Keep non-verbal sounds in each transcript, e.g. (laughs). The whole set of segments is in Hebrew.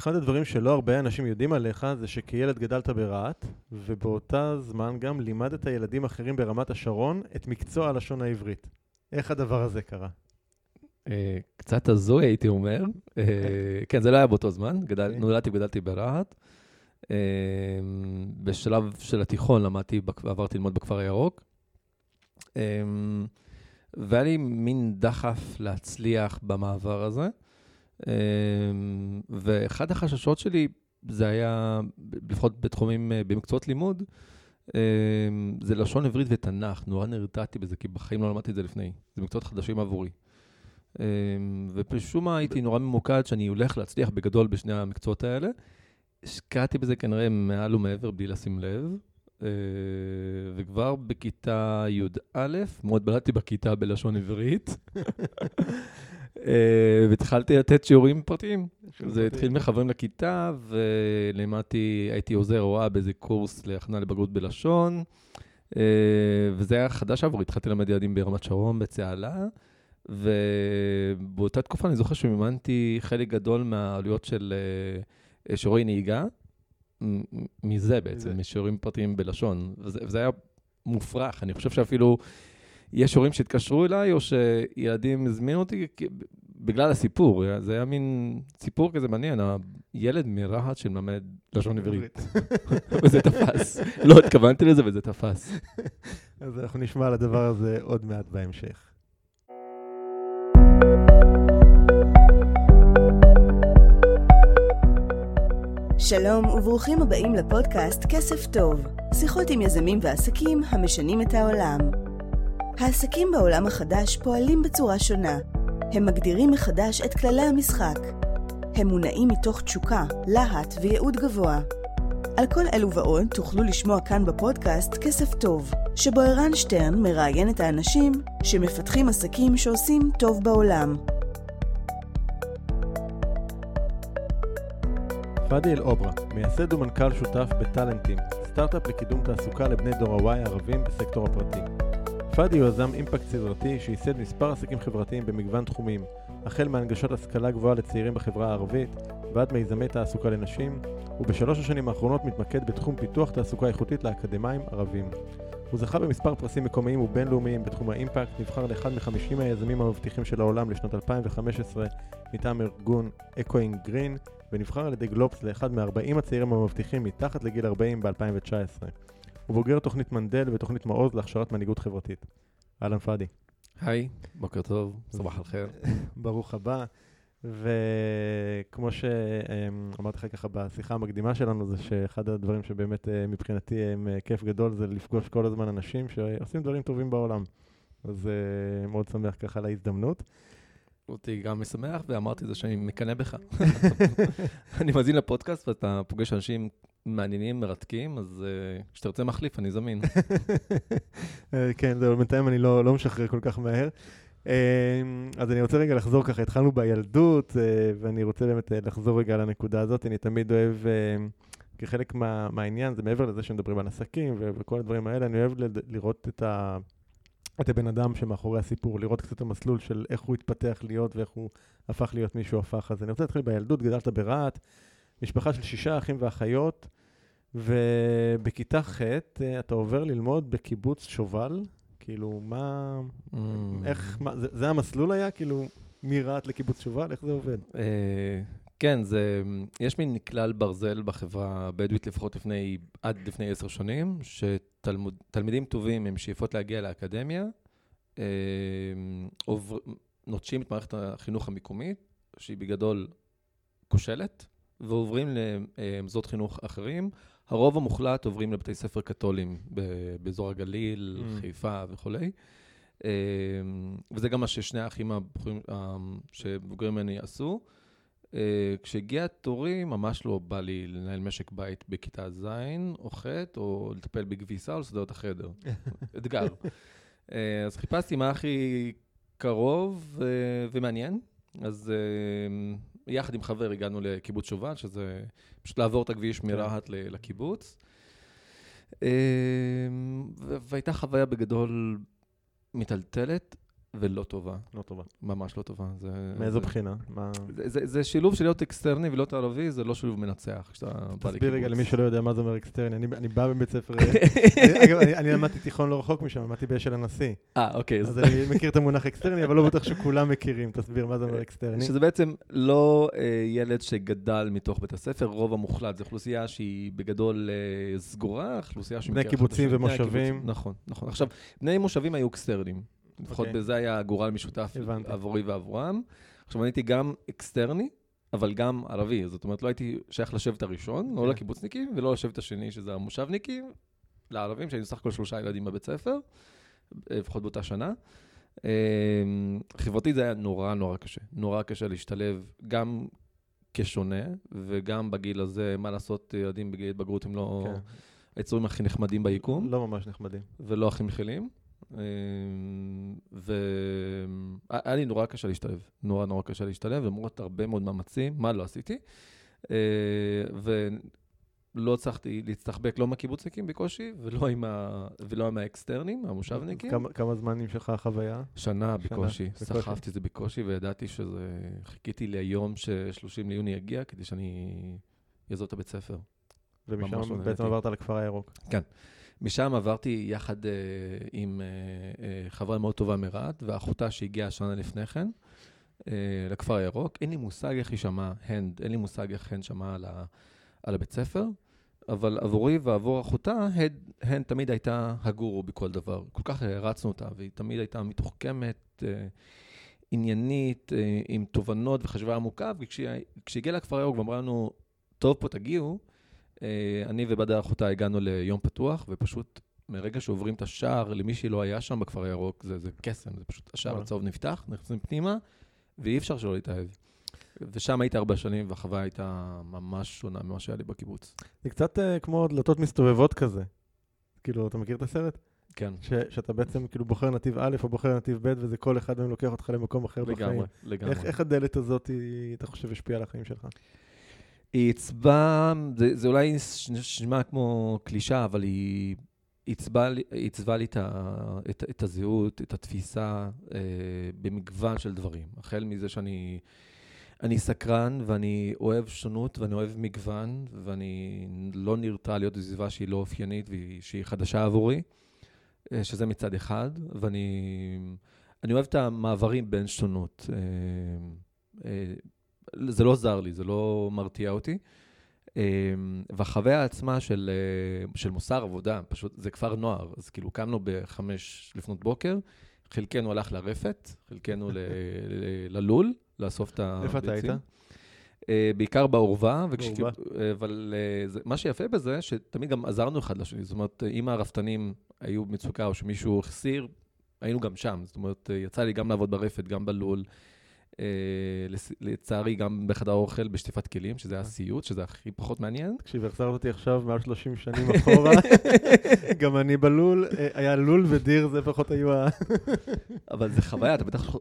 אחד הדברים שלא הרבה אנשים יודעים עליך זה שכילד גדלת ברהט, ובאותה זמן גם לימדת ילדים אחרים ברמת השרון את מקצוע הלשון העברית. איך הדבר הזה קרה? אה, קצת הזוי, הייתי אומר. אה, כן, זה לא היה באותו זמן. גדל- אוקיי. נולדתי וגדלתי ברהט. אה, בשלב של התיכון למדתי, עברתי ללמוד בכפר הירוק. והיה לי מין דחף להצליח במעבר הזה. אה, ואחד החששות שלי, זה היה, לפחות בתחומים, אה, במקצועות לימוד, אה, זה לשון עברית ותנ"ך. נורא נרתעתי בזה, כי בחיים לא למדתי את זה לפני. זה מקצועות חדשים עבורי. אה, ומשום מה הייתי נורא ממוקד שאני הולך להצליח בגדול בשני המקצועות האלה. השקעתי בזה כנראה מעל ומעבר בלי לשים לב. אה, וכבר בכיתה י"א, מאוד בלטתי בכיתה בלשון עברית. (laughs) אה, והתחלתי לתת שיעורים פרטיים. זה התחיל מחברים לכיתה, ולימדתי, הייתי עוזר הוראה באיזה קורס להכנה לבגרות בלשון, אה, וזה היה חדש עבורי, התחלתי ללמד ילדים ברמת שרון, בצהלה, ובאותה תקופה אני זוכר שמימנתי חלק גדול מהעלויות של אה, שיעורי נהיגה, מזה בעצם. משיעורים פרטיים בלשון, וזה, וזה היה מופרך, אני חושב שאפילו... יש הורים שהתקשרו אליי, או שילדים הזמינו אותי בגלל הסיפור. זה היה מין סיפור כזה מעניין, הילד מרהט שמלמד לשון עברית. (laughs) וזה תפס. לא התכוונתי לזה וזה תפס. אז אנחנו נשמע על הדבר הזה עוד מעט בהמשך. שלום וברוכים הבאים לפודקאסט כסף טוב, שיחות עם יזמים ועסקים המשנים את העולם. העסקים בעולם החדש פועלים בצורה שונה. הם מגדירים מחדש את כללי המשחק. הם מונעים מתוך תשוקה, להט וייעוד גבוה. על כל אלו ועוד תוכלו לשמוע כאן בפודקאסט כסף טוב, שבו ערן שטרן מראיין את האנשים שמפתחים עסקים שעושים טוב בעולם. פאדי אל-אוברה, מייסד ומנכ"ל שותף בטאלנטים, סטארט-אפ לקידום תעסוקה לבני דור ה-Y הערבים בסקטור הפרטי. פאדי הוא יזם אימפקט סדרתי שייסד מספר עסקים חברתיים במגוון תחומים, החל מהנגשת השכלה גבוהה לצעירים בחברה הערבית, ועד מיזמי תעסוקה לנשים, ובשלוש השנים האחרונות מתמקד בתחום פיתוח תעסוקה איכותית לאקדמאים ערבים. הוא זכה במספר פרסים מקומיים ובינלאומיים בתחום האימפקט, נבחר לאחד מחמישים היזמים המבטיחים של העולם לשנת 2015 מטעם ארגון Echoing Green, ונבחר על ידי גלובס לאחד מ-40 הצעירים המבטיחים מתחת לגיל 40 ב-2019. הוא בוגר תוכנית מנדל ותוכנית מעוז להכשרת מנהיגות חברתית. אהלן פאדי, היי, בוקר טוב, صباح الخير. (laughs) ברוך הבא. וכמו שאמרתי לך ככה בשיחה המקדימה שלנו, זה שאחד הדברים שבאמת אה, מבחינתי הם אה, כיף גדול זה לפגוש כל הזמן אנשים שעושים דברים טובים בעולם. אז אה, מאוד שמח ככה על ההזדמנות. אותי גם משמח, ואמרתי זה שאני מקנא בך. (laughs) (laughs) אני מאזין לפודקאסט ואתה פוגש אנשים מעניינים, מרתקים, אז אה, כשתרצה מחליף, אני זמין. (laughs) אה, כן, זהו, בינתיים אני לא, לא משחרר כל כך מהר. אה, אז אני רוצה רגע לחזור ככה, התחלנו בילדות, ואני רוצה באמת לחזור רגע לנקודה הזאת. אני תמיד אוהב, כחלק מה, מהעניין, זה מעבר לזה שמדברים על עסקים וכל הדברים האלה, אני אוהב לראות את, ה, את הבן אדם שמאחורי הסיפור, לראות קצת את המסלול של איך הוא התפתח להיות ואיך הוא הפך להיות מי שהוא הפך. אז אני רוצה להתחיל בילדות, גדלת ברהט, משפחה של שישה אחים ואחיות, ובכיתה ח' אה, אתה עובר ללמוד בקיבוץ שובל, כאילו, מה... Mm. איך, מה, זה, זה המסלול היה? כאילו, מרהט לקיבוץ שובל? איך זה עובד? אה, כן, זה, יש מין כלל ברזל בחברה הבדואית, לפחות לפני, עד לפני עשר שנים, שתלמידים טובים עם שאיפות להגיע לאקדמיה, אה, עובר, נוטשים את מערכת החינוך המקומית, שהיא בגדול כושלת, ועוברים למוסדות חינוך אחרים. הרוב המוחלט עוברים לבתי ספר קתולים באזור הגליל, Mm. חיפה וכולי. אה, וזה גם מה ששני האחים הבחורים שבוגרים ממני עשו. אה, כשהגיע תורי, ממש לא בא לי לנהל משק בית בכיתה ז' או ח', או לטפל בכביסה או לסדר את החדר. (laughs) אתגר. אה, אז חיפשתי מה הכי קרוב אה, ומעניין. אז יחד עם חבר הגענו לקיבוץ שובל, שזה פשוט לעבור את הכביש מרהט ל- לקיבוץ. ו- והייתה חוויה בגדול מטלטלת. ולא טובה. לא טובה. ממש לא טובה. זה, מאיזו זה, בחינה? מה... זה, זה, זה שילוב של להיות אקסטרני ולהיות ערבי, זה לא שילוב מנצח. כשאתה בא תסביר רגע לקיבוץ. למי שלא יודע מה זה אומר אקסטרני. אני, אני בא מבית ספר... אני- (laughs) אגב, אני, אני למדתי תיכון לא רחוק משם, למדתי באשל הנשיא. אה, אוקיי. אז אני מכיר את המונח אקסטרני, אבל לא בטוח שכולם מכירים. תסביר מה זה אומר אקסטרני. שזה בעצם לא אה, ילד שגדל מתוך בית הספר, רוב המוחלט. זו אוכלוסייה שהיא בגדול אה, סגורה, אוכלוסייה שמכירה בני קיבוצים ומושבים. נכון, נכון. עכשיו, בני מושבים היו אקסטרנים. לפחות אוקיי. בזה היה גורל משותף הבנתי. עבורי ועבורם. עכשיו, אני הייתי גם אקסטרני, אבל גם ערבי. זאת אומרת, לא הייתי שייך לשבט הראשון, לא כן. לקיבוצניקים, ולא לשבט השני, שזה המושבניקים, לערבים, שהיינו סך הכל שלושה ילדים בבית ספר, לפחות באותה שנה. אה, חברתית זה היה נורא נורא קשה. נורא קשה להשתלב גם כשונה, וגם בגיל הזה, מה לעשות, ילדים בגיל התבגרות הם לא כן. היצורים הכי נחמדים ביקום. לא ממש נחמדים. ולא הכי מכילים. והיה לי נורא קשה להשתלב, נורא נורא קשה להשתלב, למרות הרבה מאוד מאמצים, מה לא עשיתי. אה, ולא הצלחתי להצטחבק לא מהקיבוצניקים בקושי, ולא עם, ה... ולא עם האקסטרנים, המושבניקים. כמה, כמה זמן נמשכה החוויה? שנה בקושי. סחבתי את זה בקושי, וידעתי שזה... חיכיתי ליום ש-30 ליוני יגיע, כדי שאני אעזוב את הבית ספר. ומשם לא בעצם. עברת לכפר הירוק. משם עברתי יחד אה, עם אה, אה, חברה מאוד טובה מרהט, ואחותה שהגיעה שנה לפני כן, לכפר הירוק. אין לי מושג איך היא שמעה הנד, אין לי מושג איך הנד שמעה על, על הבית ספר, אבל עבורי ועבור אחותה, הנד, הנד תמיד הייתה הגורו בכל דבר. כל כך הערצנו אותה, והיא תמיד הייתה מתוחכמת, אה, עניינית, אה, עם תובנות וחשיבה עמוקה, וכשהיא כשהיא הגיעה לכפר הירוק ואמרה לנו, טוב, פה תגיעו, אני ובדר אחותה הגענו ליום פתוח, ופשוט מרגע שעוברים את השער, למי שלא היה שם בכפר הירוק, זה, זה קסם, זה פשוט, השער וואלה. הצהוב נפתח, נכנסים פנימה, ואי אפשר שלא להתאהב. ושם הייתי ארבע שנים, והחוויה הייתה ממש שונה ממה שהיה לי בקיבוץ. זה קצת אה, כמו דלתות מסתובבות כזה. כאילו, אתה מכיר את הסרט? כן, ש, שאתה בעצם כאילו בוחר נתיב א' או בוחר נתיב ב', וזה כל אחד מהם לוקח אותך למקום אחר בחיים. לגמרי, לגמרי. איך, איך הדלת הזאת, אתה חושב, השפיעה על החיים שלך? עיצבה, זה, זה אולי נש- נשמע כמו קלישה, אבל היא עיצבה לי את, ה, את, את הזהות, את התפיסה, אה, במגוון של דברים. החל מזה שאני אני סקרן ואני אוהב שונות ואני אוהב מגוון, ואני לא נרתע להיות בסביבה שהיא לא אופיינית ושהיא חדשה עבורי, אה, שזה מצד אחד, ואני אני אוהב את המעברים בין שונות. אה, אה, זה לא זר לי, זה לא מרתיע אותי. אה, והחוויה עצמה של, אה, של מוסר עבודה, פשוט, זה כפר נוער, אז כאילו קמנו בחמש לפנות בוקר, חלקנו הלך לרפת, חלקנו ל- ל- ללול, לאסוף את הביצים. איפה אתה היית? אה, בעיקר בעורבה, וכש- בעורבה. אה, אבל זה, מה שיפה בזה, שתמיד גם עזרנו אחד לשני. זאת אומרת, אם הרפתנים היו במצוקה או שמישהו החסיר, היינו גם שם. זאת אומרת, יצא לי גם לעבוד ברפת, גם בלול. אה, לצערי, גם בחדר אוכל בשטיפת כלים, שזה היה סיוט, שזה הכי פחות מעניין. תקשיב, החזרת אותי עכשיו מעל 30 שנים (laughs) אחורה. גם אני בלול, אה, היה לול ודיר, זה לפחות היו ה... (laughs) אבל זה חוויה, אתה בטח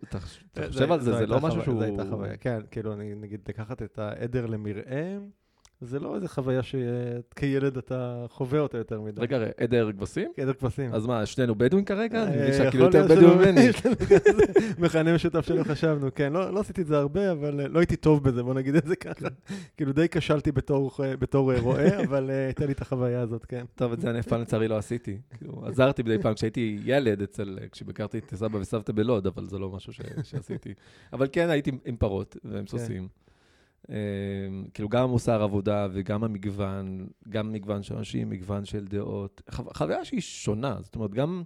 חושב על זה, זה לא משהו שהוא... זו הייתה חוויה, כן, כאילו, אני נגיד לקחת את העדר למרעה, זה לא איזה חוויה שכילד אתה חווה אותה יותר מדי. רגע, עדר כבשים? עדר כבשים. אז מה, שנינו בדואים כרגע? אני מבין אה, כאילו יותר להיות בדואי שלא- ממני. (laughs) מכנה משותף שלא חשבנו, כן, לא לא עשיתי את זה הרבה, אבל אה, לא הייתי טוב בזה, בוא נגיד את זה ככה. כאילו די כשלתי בתור אה, אה, רועה, (laughs) אבל אה, הייתה לי את החוויה הזאת, כן. טוב, את זה אני אף פעם לצערי לא עשיתי. כאילו, עזרתי מדי פעם כשהייתי ילד אצל, כשביקרתי את סבא וסבתא בלוד, אבל זה לא משהו שעשיתי. אבל כן, הייתי עם- עם פרות ועם סוסים. אה, כאילו, גם המוסר עבודה וגם המגוון, גם מגוון של אנשים, מגוון של דעות. חו- חוויה שהיא שונה, זאת אומרת, גם,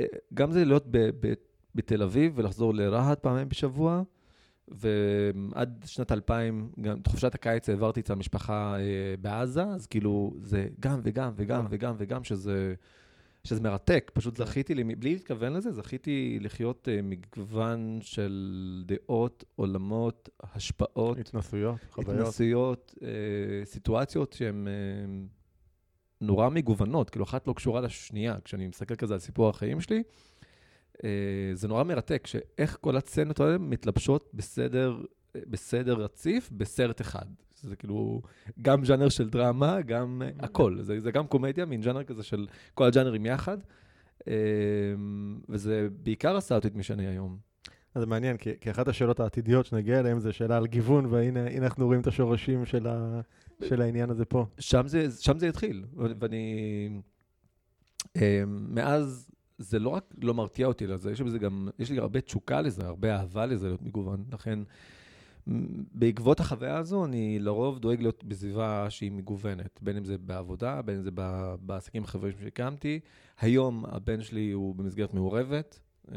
אה, גם זה להיות ב- ב- בתל אביב ולחזור לרהט פעמיים בשבוע, ועד שנת 2000, גם את חופשת הקיץ העברתי אצל המשפחה אה, בעזה, אז כאילו זה גם וגם וגם וואלה. וגם וגם, שזה, שזה מרתק. פשוט זכיתי, לי, בלי להתכוון לזה, זכיתי לחיות אה, מגוון של דעות, עולמות, השפעות, התנסויות, חוויות. התנסויות, אה, סיטואציות שהן אה, נורא מגוונות, כאילו אחת לא קשורה לשנייה. כשאני מסתכל כזה על סיפור החיים שלי, זה נורא מרתק, שאיך כל הסצנות האלה מתלבשות בסדר, בסדר רציף, בסרט אחד. זה כאילו גם ז'אנר של דרמה, גם אה, הכל. זה, זה גם קומדיה, מין ז'אנר כזה של כל הג'אנרים יחד. וזה בעיקר עשה אותי את מי שאני היום. אז זה מעניין, כי, כי אחת השאלות העתידיות שנגיע אליהן זה שאלה על גיוון, והנה אנחנו רואים את השורשים של, ה, של העניין הזה פה. שם זה, שם זה התחיל, ואני... מאז זה לא רק לא מרתיע אותי לזה, יש גם, יש לי הרבה תשוקה לזה, הרבה אהבה לזה להיות מגוון. לכן, בעקבות החוויה הזו, אני לרוב דואג להיות בסביבה שהיא מגוונת, בין אם זה בעבודה, בין אם זה בעסקים החבריים שהקמתי. היום הבן שלי הוא במסגרת מעורבת, אה,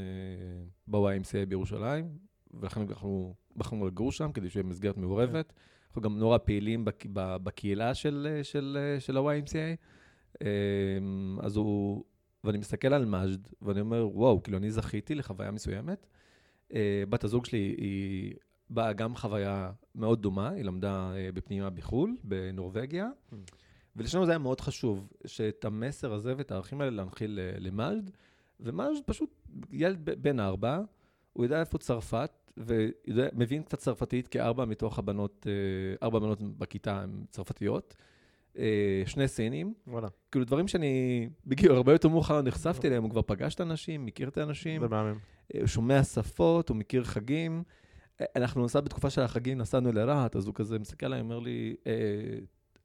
ב-YMCA בירושלים, ולכן אנחנו בחרנו לגור שם כדי שיהיה מסגרת מעורבת. אנחנו גם נורא פעילים בקהילה של, של, של ה-YMCA. אה, אז הוא, ואני מסתכל על מג'ד, ואני אומר, וואו, כאילו, אני זכיתי לחוויה מסוימת. Uh, בת הזוג שלי, היא באה גם חוויה מאוד דומה, היא למדה uh, בפנימה בחו"ל, בנורבגיה, mm. ולשנינו זה היה מאוד חשוב, שאת המסר הזה ואת הערכים האלה להנחיל uh, למג'ד, ומג'ד פשוט ילד בן ארבע, הוא יודע איפה צרפת, ומבין קצת צרפתית, כי ארבע מתוך הבנות, ארבע בנות בכיתה הן צרפתיות. אה, שני סינים. וואלה. כאילו דברים שאני בגיל הרבה יותר מאוחר נחשפתי אליהם, הוא כבר פגש את האנשים, מכיר את האנשים. זה מהמם. אה, הוא שומע שפות, הוא מכיר חגים. אה, אנחנו נסע בתקופה של החגים, נסענו לרהט, אז הוא כזה מסתכל עליי, אומר לי,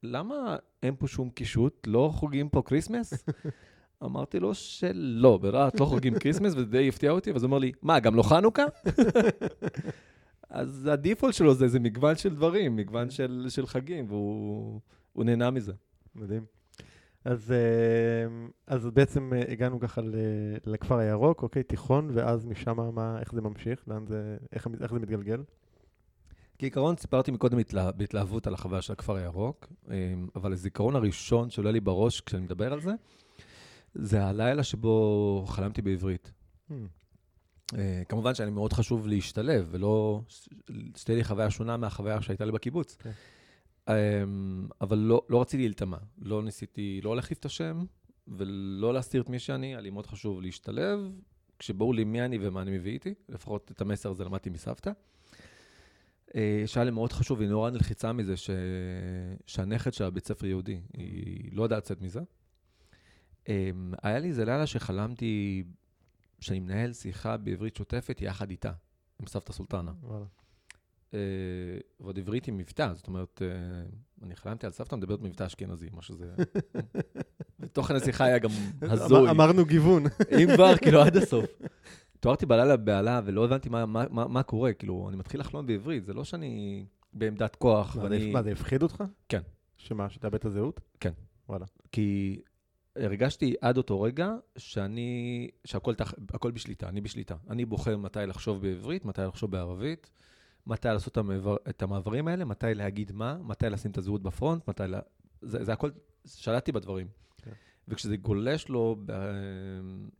למה אין פה שום קישוט? לא חוגגים פה Christmas? (laughs) אמרתי לו שלא, ברהט לא חוגגים Christmas, וזה די הפתיע אותי, ואז הוא אומר לי, מה, גם לא חנוכה? (laughs) אז ה default שלו זה איזה מגוון של דברים, מגוון של, של חגים, והוא... הוא נהנה מזה. מדהים. אז, אה, אז בעצם אה, הגענו ככה לכפר הירוק, אוקיי, תיכון, ואז משם מה, איך זה ממשיך? לאן זה, איך, איך זה מתגלגל? כעיקרון, סיפרתי מקודם בהתלהבות על החוויה של הכפר הירוק, אה, אבל הזיכרון הראשון שעולה לי בראש כשאני מדבר על זה, זה הלילה שבו חלמתי בעברית. Hmm. כמובן שאני מאוד חשוב להשתלב, ולא שתהיה לי חוויה שונה מהחוויה שהייתה לי בקיבוץ. Okay. אמ, אבל לא, לא רציתי להיטמע, לא ניסיתי לא להחליף את השם ולא להסתיר את מי שאני, היה לי מאוד חשוב להשתלב, כשברור לי מי אני ומה אני מביא איתי, לפחות את המסר הזה למדתי מסבתא. אה, שהיה לי מאוד חשוב, היא נורא נלחיצה מזה ש... שהנכד שלה בית ספר יהודי, היא לא יודעת לצאת מזה. אמ, היה לי איזה לילה שחלמתי שאני מנהל שיחה בעברית שוטפת יחד איתה, עם סבתא סולטנה. וואלה. אה, ועוד עברית עם מבטא, זאת אומרת, אה, אני חלמתי על סבתא מדברת מבטא אשכנזי, מה שזה... (laughs) ותוכן השיחה היה גם הזוי. אמרנו גיוון. (laughs) אם כבר, כאילו, עד (laughs) הסוף. התעוררתי בלילה בבהלה ולא הבנתי מה, מה, מה, מה קורה, כאילו, אני מתחיל לחלום בעברית, זה לא שאני בעמדת כוח מה, ואני... מה, זה הפחיד אותך? כן. שמה, שתאבד את הזהות? כן. וואלה. כי הרגשתי עד אותו רגע שאני, שהכל בשליטה, אני בשליטה. אני בוחר מתי לחשוב בעברית, מתי לחשוב בערבית. מתי לעשות את המעברים האלה, מתי להגיד מה, מתי לשים את הזהות בפרונט, מתי לה... זה, זה הכל, שלטתי בדברים. כן. וכשזה גולש לו ב...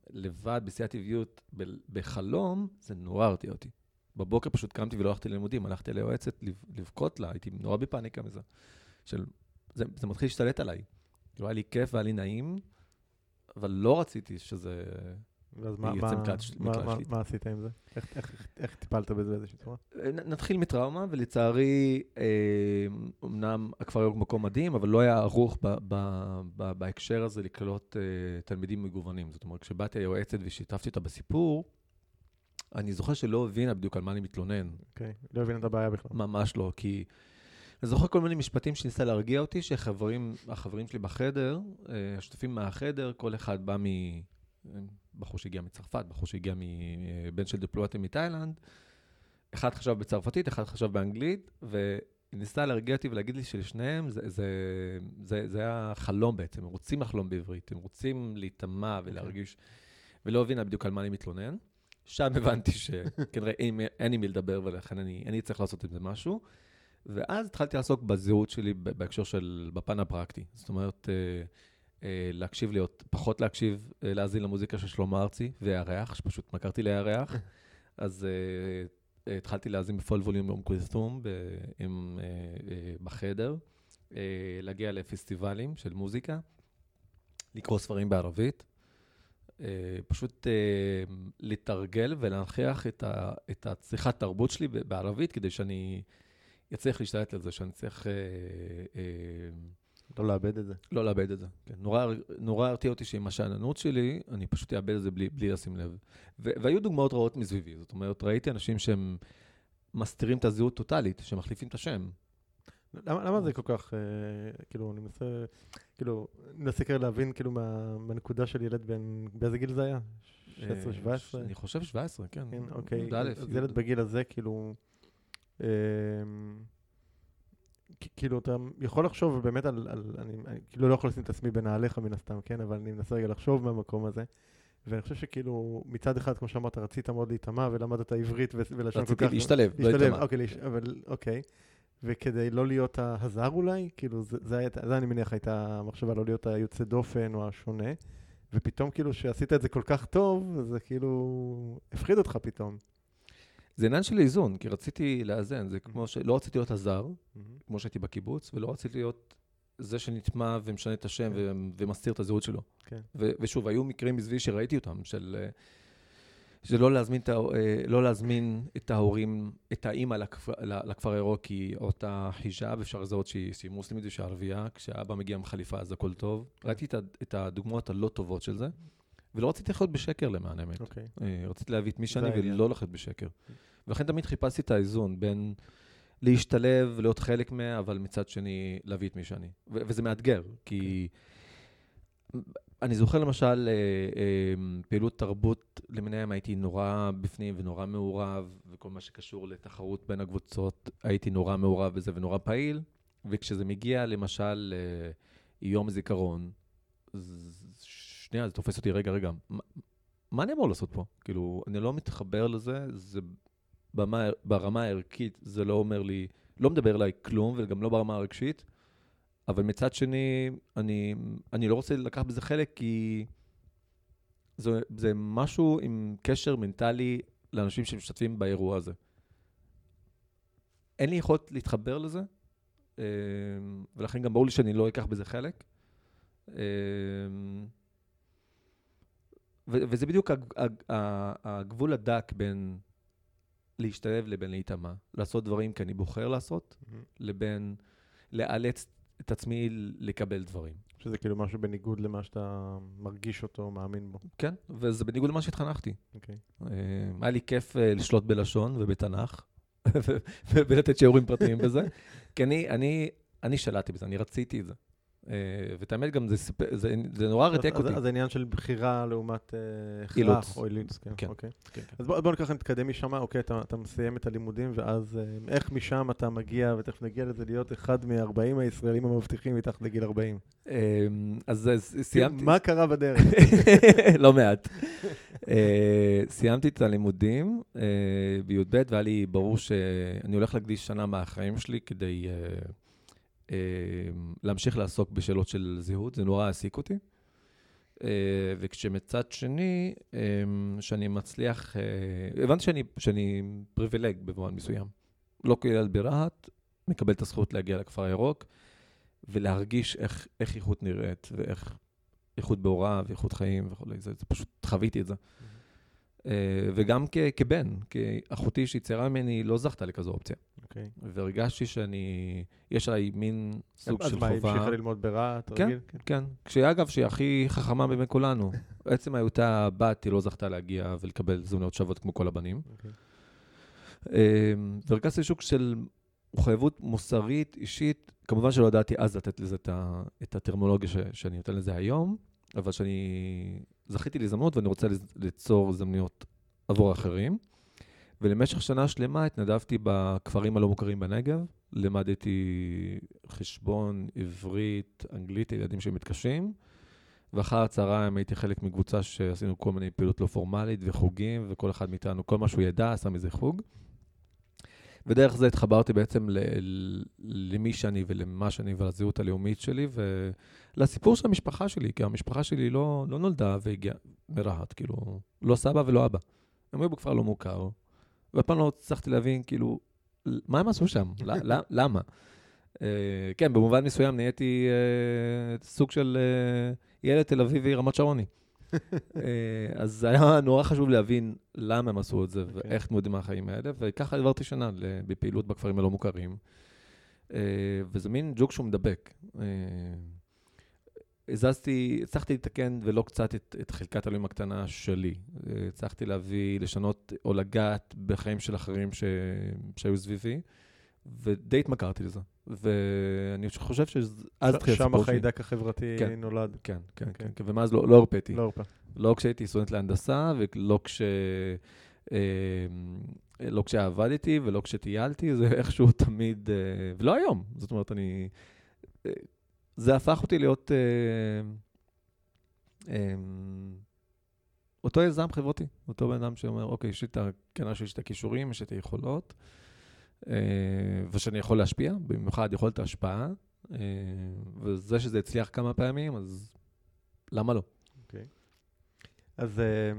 לבד, בשיא הטבעיות, ב... בחלום, זה נורא הרתיע אותי. בבוקר פשוט קמתי ולא הלכתי ללימודים, הלכתי ליועצת לבכות לה, הייתי נורא בפאניקה מזה. של... זה, זה מתחיל להשתלט עליי. כאילו, היה לי כיף והיה לי נעים, אבל לא רציתי שזה... אז מה, מה, מה, מה, מה עשית עם זה? איך, איך, איך טיפלת בזה באיזושהי צורה? אה, נתחיל מטראומה, ולצערי, אה, אמנם הכפר מקום מדהים, אבל לא היה ערוך ב, ב, ב, בהקשר הזה לקלוט אה, תלמידים מגוונים. זאת אומרת, כשבאתי היועצת ושיתפתי אותה בסיפור, אני זוכר שלא הבינה בדיוק על מה אני מתלונן. אוקיי, okay, לא הבינה את הבעיה בכלל. ממש לא, כי... אני זוכר כל מיני משפטים שניסה להרגיע אותי, שהחברים שלי בחדר, אה, השותפים מהחדר, כל אחד בא מ... בחור שהגיע מצרפת, בחור שהגיע מבן של דיפלומטים מתאילנד. אחד חשב בצרפתית, אחד חשב באנגלית, וניסה להרגיע אותי ולהגיד לי שלשניהם זה, זה, זה, זה היה חלום בעצם, הם רוצים לחלום בעברית, הם רוצים להיטמע ולהרגיש, ולא הבינה בדיוק על מה אני מתלונן. שם הבנתי שכנראה אין, אין עם מי לדבר ולכן אני, אני צריך לעשות עם זה משהו. ואז התחלתי לעסוק בזהות שלי בהקשר של, בפן הפרקטי. זאת אומרת, אה, להקשיב להיות, פחות להקשיב, אה, להאזין למוזיקה של שלמה ארצי והירח, שפשוט מכרתי לירח. (laughs) אז uh, התחלתי להאזין בפול ווליום יום קריסטום בחדר, uh, להגיע לפסטיבלים של מוזיקה, לקרוא ספרים בערבית, uh, פשוט uh, לתרגל ולהנכיח את, ה, את הצריכת תרבות שלי בערבית, כדי שאני אצליח להשתלט על זה, שאני צריך... Uh, uh, לא לאבד את זה. לא לאבד את זה. כן. נורא, נורא הרתיע אותי שעם השאננות שלי, אני פשוט אאבד את זה בלי, בלי לשים לב. ו- והיו דוגמאות רעות מסביבי. זאת אומרת, ראיתי אנשים שהם מסתירים את הזהות טוטאלית, שמחליפים את השם. למה, למה זה כל כך, אה, כאילו, אני מנסה, כאילו, אני מנסה כרגע להבין, כאילו, מה, מהנקודה של ילד בן, באיזה גיל זה היה? 16, 17? אה, אני חושב 17, כן. כן, אוקיי. י"א, אז ילד בגיל הזה, כאילו, אה, כאילו, אתה יכול לחשוב באמת על, על אני, אני כאילו לא יכול לשים את עצמי בנעליך מן הסתם, כן? אבל אני מנסה רגע לחשוב מהמקום הזה. ואני חושב שכאילו, מצד אחד, כמו שאמרת, רצית מאוד להיטמע ולמדת עברית ולשון כל רציתי כך... להשתלב, לא להתאמן. אוקיי, להש... אבל אוקיי. וכדי לא להיות הזר אולי, כאילו, זה, זה, היה, זה אני מניח הייתה המחשבה לא להיות היוצא דופן או השונה. ופתאום כאילו שעשית את זה כל כך טוב, זה כאילו הפחיד אותך פתאום. זה עניין של איזון, כי רציתי לאזן. זה כמו שלא רציתי להיות הזר, כמו שהייתי בקיבוץ, ולא רציתי להיות זה שנטמע ומשנה את השם כן. ומסתיר את הזהות שלו. כן. ושוב, היו מקרים מסביבי שראיתי אותם, של... אה, של לא להזמין, את, אה, לא להזמין את ההורים, את האימא לכפר, לכפר הירוק, כי אותה חיג'אב, אפשר לזהות שהיא, שהיא מוסלמית ושהיא ערבייה, כשאבא מגיע עם חליפה אז הכל טוב. ראיתי את, את הדוגמאות הלא טובות של זה, ולא רציתי לחיות בשקר למען האמת. אוקיי. אה, רציתי להביא את מי זה שאני. ולא לחיות בשקר. ולכן תמיד חיפשתי את האיזון בין להשתלב, להיות חלק מה, אבל מצד שני להביא את מי שאני. ו- וזה מאתגר, כי אני זוכר למשל אה, אה, פעילות תרבות למיניהם, הייתי נורא בפנים ונורא מעורב, וכל מה שקשור לתחרות בין הקבוצות, הייתי נורא מעורב בזה ונורא פעיל, וכשזה מגיע למשל אה, יום זיכרון, שנייה, זה תופס אותי, רגע, רגע, מה- מה אני אמור לעשות פה? כאילו, אני לא מתחבר לזה, זה במה, ברמה הערכית, זה לא אומר לי, לא מדבר אליי כלום, וגם לא ברמה הרגשית, אבל מצד שני, אני, אני לא רוצה לקחת בזה חלק, כי זה, זה משהו עם קשר מנטלי לאנשים שמשתתפים באירוע הזה. אין לי יכולת להתחבר לזה, אה, ולכן גם ברור לי שאני לא אקח בזה חלק. אה, וזה בדיוק הגבול הדק בין להשתלב לבין להיטמע. לעשות דברים כי אני בוחר לעשות, לבין לאלץ את עצמי לקבל דברים. שזה כאילו משהו בניגוד למה שאתה מרגיש אותו, מאמין בו. כן, וזה בניגוד למה שהתחנכתי. אוקיי. אה, היה לי כיף אה, לשלוט בלשון ובתנ"ך, (laughs) ולתת שיעורים פרטיים בזה, (laughs) כי אני, אני, אני שלטתי בזה, אני רציתי את זה. אה, ואת האמת גם, זה, סיפ- זה, זה נורא ריתק אז- אותי. אז העניין של בחירה לעומת אה. הכרח או אילוץ, כן. כן. אוקיי. כן, כן. אז בוא בוא ככה נתקדם משם, אוקיי, אתה, אתה מסיים את הלימודים, ואז אה, איך משם אתה מגיע, ותכף נגיע לזה, להיות אחד מ-40 הישראלים המבטיחים מתחת לגיל 40. אה, אז אז סיימתי. מה קרה בדרך? (laughs) לא מעט. סיימתי את הלימודים בי"ב, והיה לי ברור שאני הולך להקדיש שנה מהחיים שלי כדי אה, להמשיך לעסוק בשאלות של זהות, זה נורא העסיק אותי. אה, וכשמצד שני, אה, שאני מצליח, אה, הבנתי שאני, שאני פריבילג במובן מסוים. לא כילד ברהט, מקבל את הזכות להגיע לכפר הירוק, ולהרגיש איך, איך איכות נראית, ואיך איכות בהוראה ואיכות חיים וכולי, זה, זה פשוט חוויתי את זה. אה, וגם כ, כבן, כי אחותי שהיא צעירה ממני לא זכתה לכזו אופציה. אוקיי. והרגשתי שאני, יש עליי מין סוג אז של מה, חובה. המשיכה ללמוד ברהט? כן? כן. כשהיא, אגב, שהיא הכי חכמה מבין כולנו. (laughs) עצם היותה בת, היא לא זכתה להגיע ולקבל זמניות שוות כמו כל הבנים. אוקיי. אמ, והרגשתי שוק של מחויבות מוסרית, אישית. כמובן שלא ידעתי אז לתת לזה את, הטרמולוגיה שאני נותן לזה היום, אבל שאני זכיתי להזדמנות ואני רוצה ליצור הזדמנויות עבור אחרים. ולמשך שנה שלמה התנדבתי בכפרים הלא מוכרים בנגב, למדתי חשבון, עברית, אנגלית לילדים שמתקשים, ואחר הצהריים הייתי חלק מקבוצה שעשינו כל מיני פעילות לא פורמלית וחוגים, וכל אחד מאיתנו, כל מה שהוא ידע, עשה מזה חוג. ודרך זה התחברתי בעצם ל- למי שאני ולמה שאני ולזהות הלאומית שלי ולסיפור של המשפחה שלי, כי המשפחה שלי לא, לא נולדה והגיעה מרהט, כאילו, לא סבא ולא אבא. הם היו בכפר לא מוכר, ואף פעם לא הצלחתי להבין, כאילו, מה הם עשו שם? למה? אה, כן, במובן מסוים נהייתי אה, סוג של אה, ילד תל אביבי רמת שרוני. אז היה נורא חשוב להבין למה הם עשו את זה אוקיי. ואיך מתמודדים מהחיים האלה, וככה עברתי שנה בפעילות בכפרים הלא מוכרים. וזה מין ג'וק שהוא מדבק. אה, הזזתי, הצלחתי לתקן ולא קצת את, את חלקת אלוהים הקטנה שלי. אה, הצלחתי להביא, לשנות או לגעת בחיים של אחרים ש, שהיו סביבי, ודי התמכרתי לזה. ואני חושב שאז התחיל שם הסיפור שלי. החיידק החברתי כן. נולד. כן, כן, אוקיי. כן, כן, ומאז לא, לא הרפאתי. לא הרבה. לא כשהייתי סטודנט להנדסה, ולא כש... אה, לא כשעבדתי ולא כשטיילתי, זה איכשהו תמיד, אה, ולא היום. זאת אומרת, אני... זה הפך אותי להיות אה, אה, אותו יזם חברתי, אותו בן אדם שאומר, אוקיי, יש לי את ה... כנראה שיש את הכישורים, יש את היכולות, אה, ושאני יכול להשפיע, במיוחד יכולת ההשפעה, אה, וזה שזה הצליח כמה פעמים, אז למה לא? אז... אה,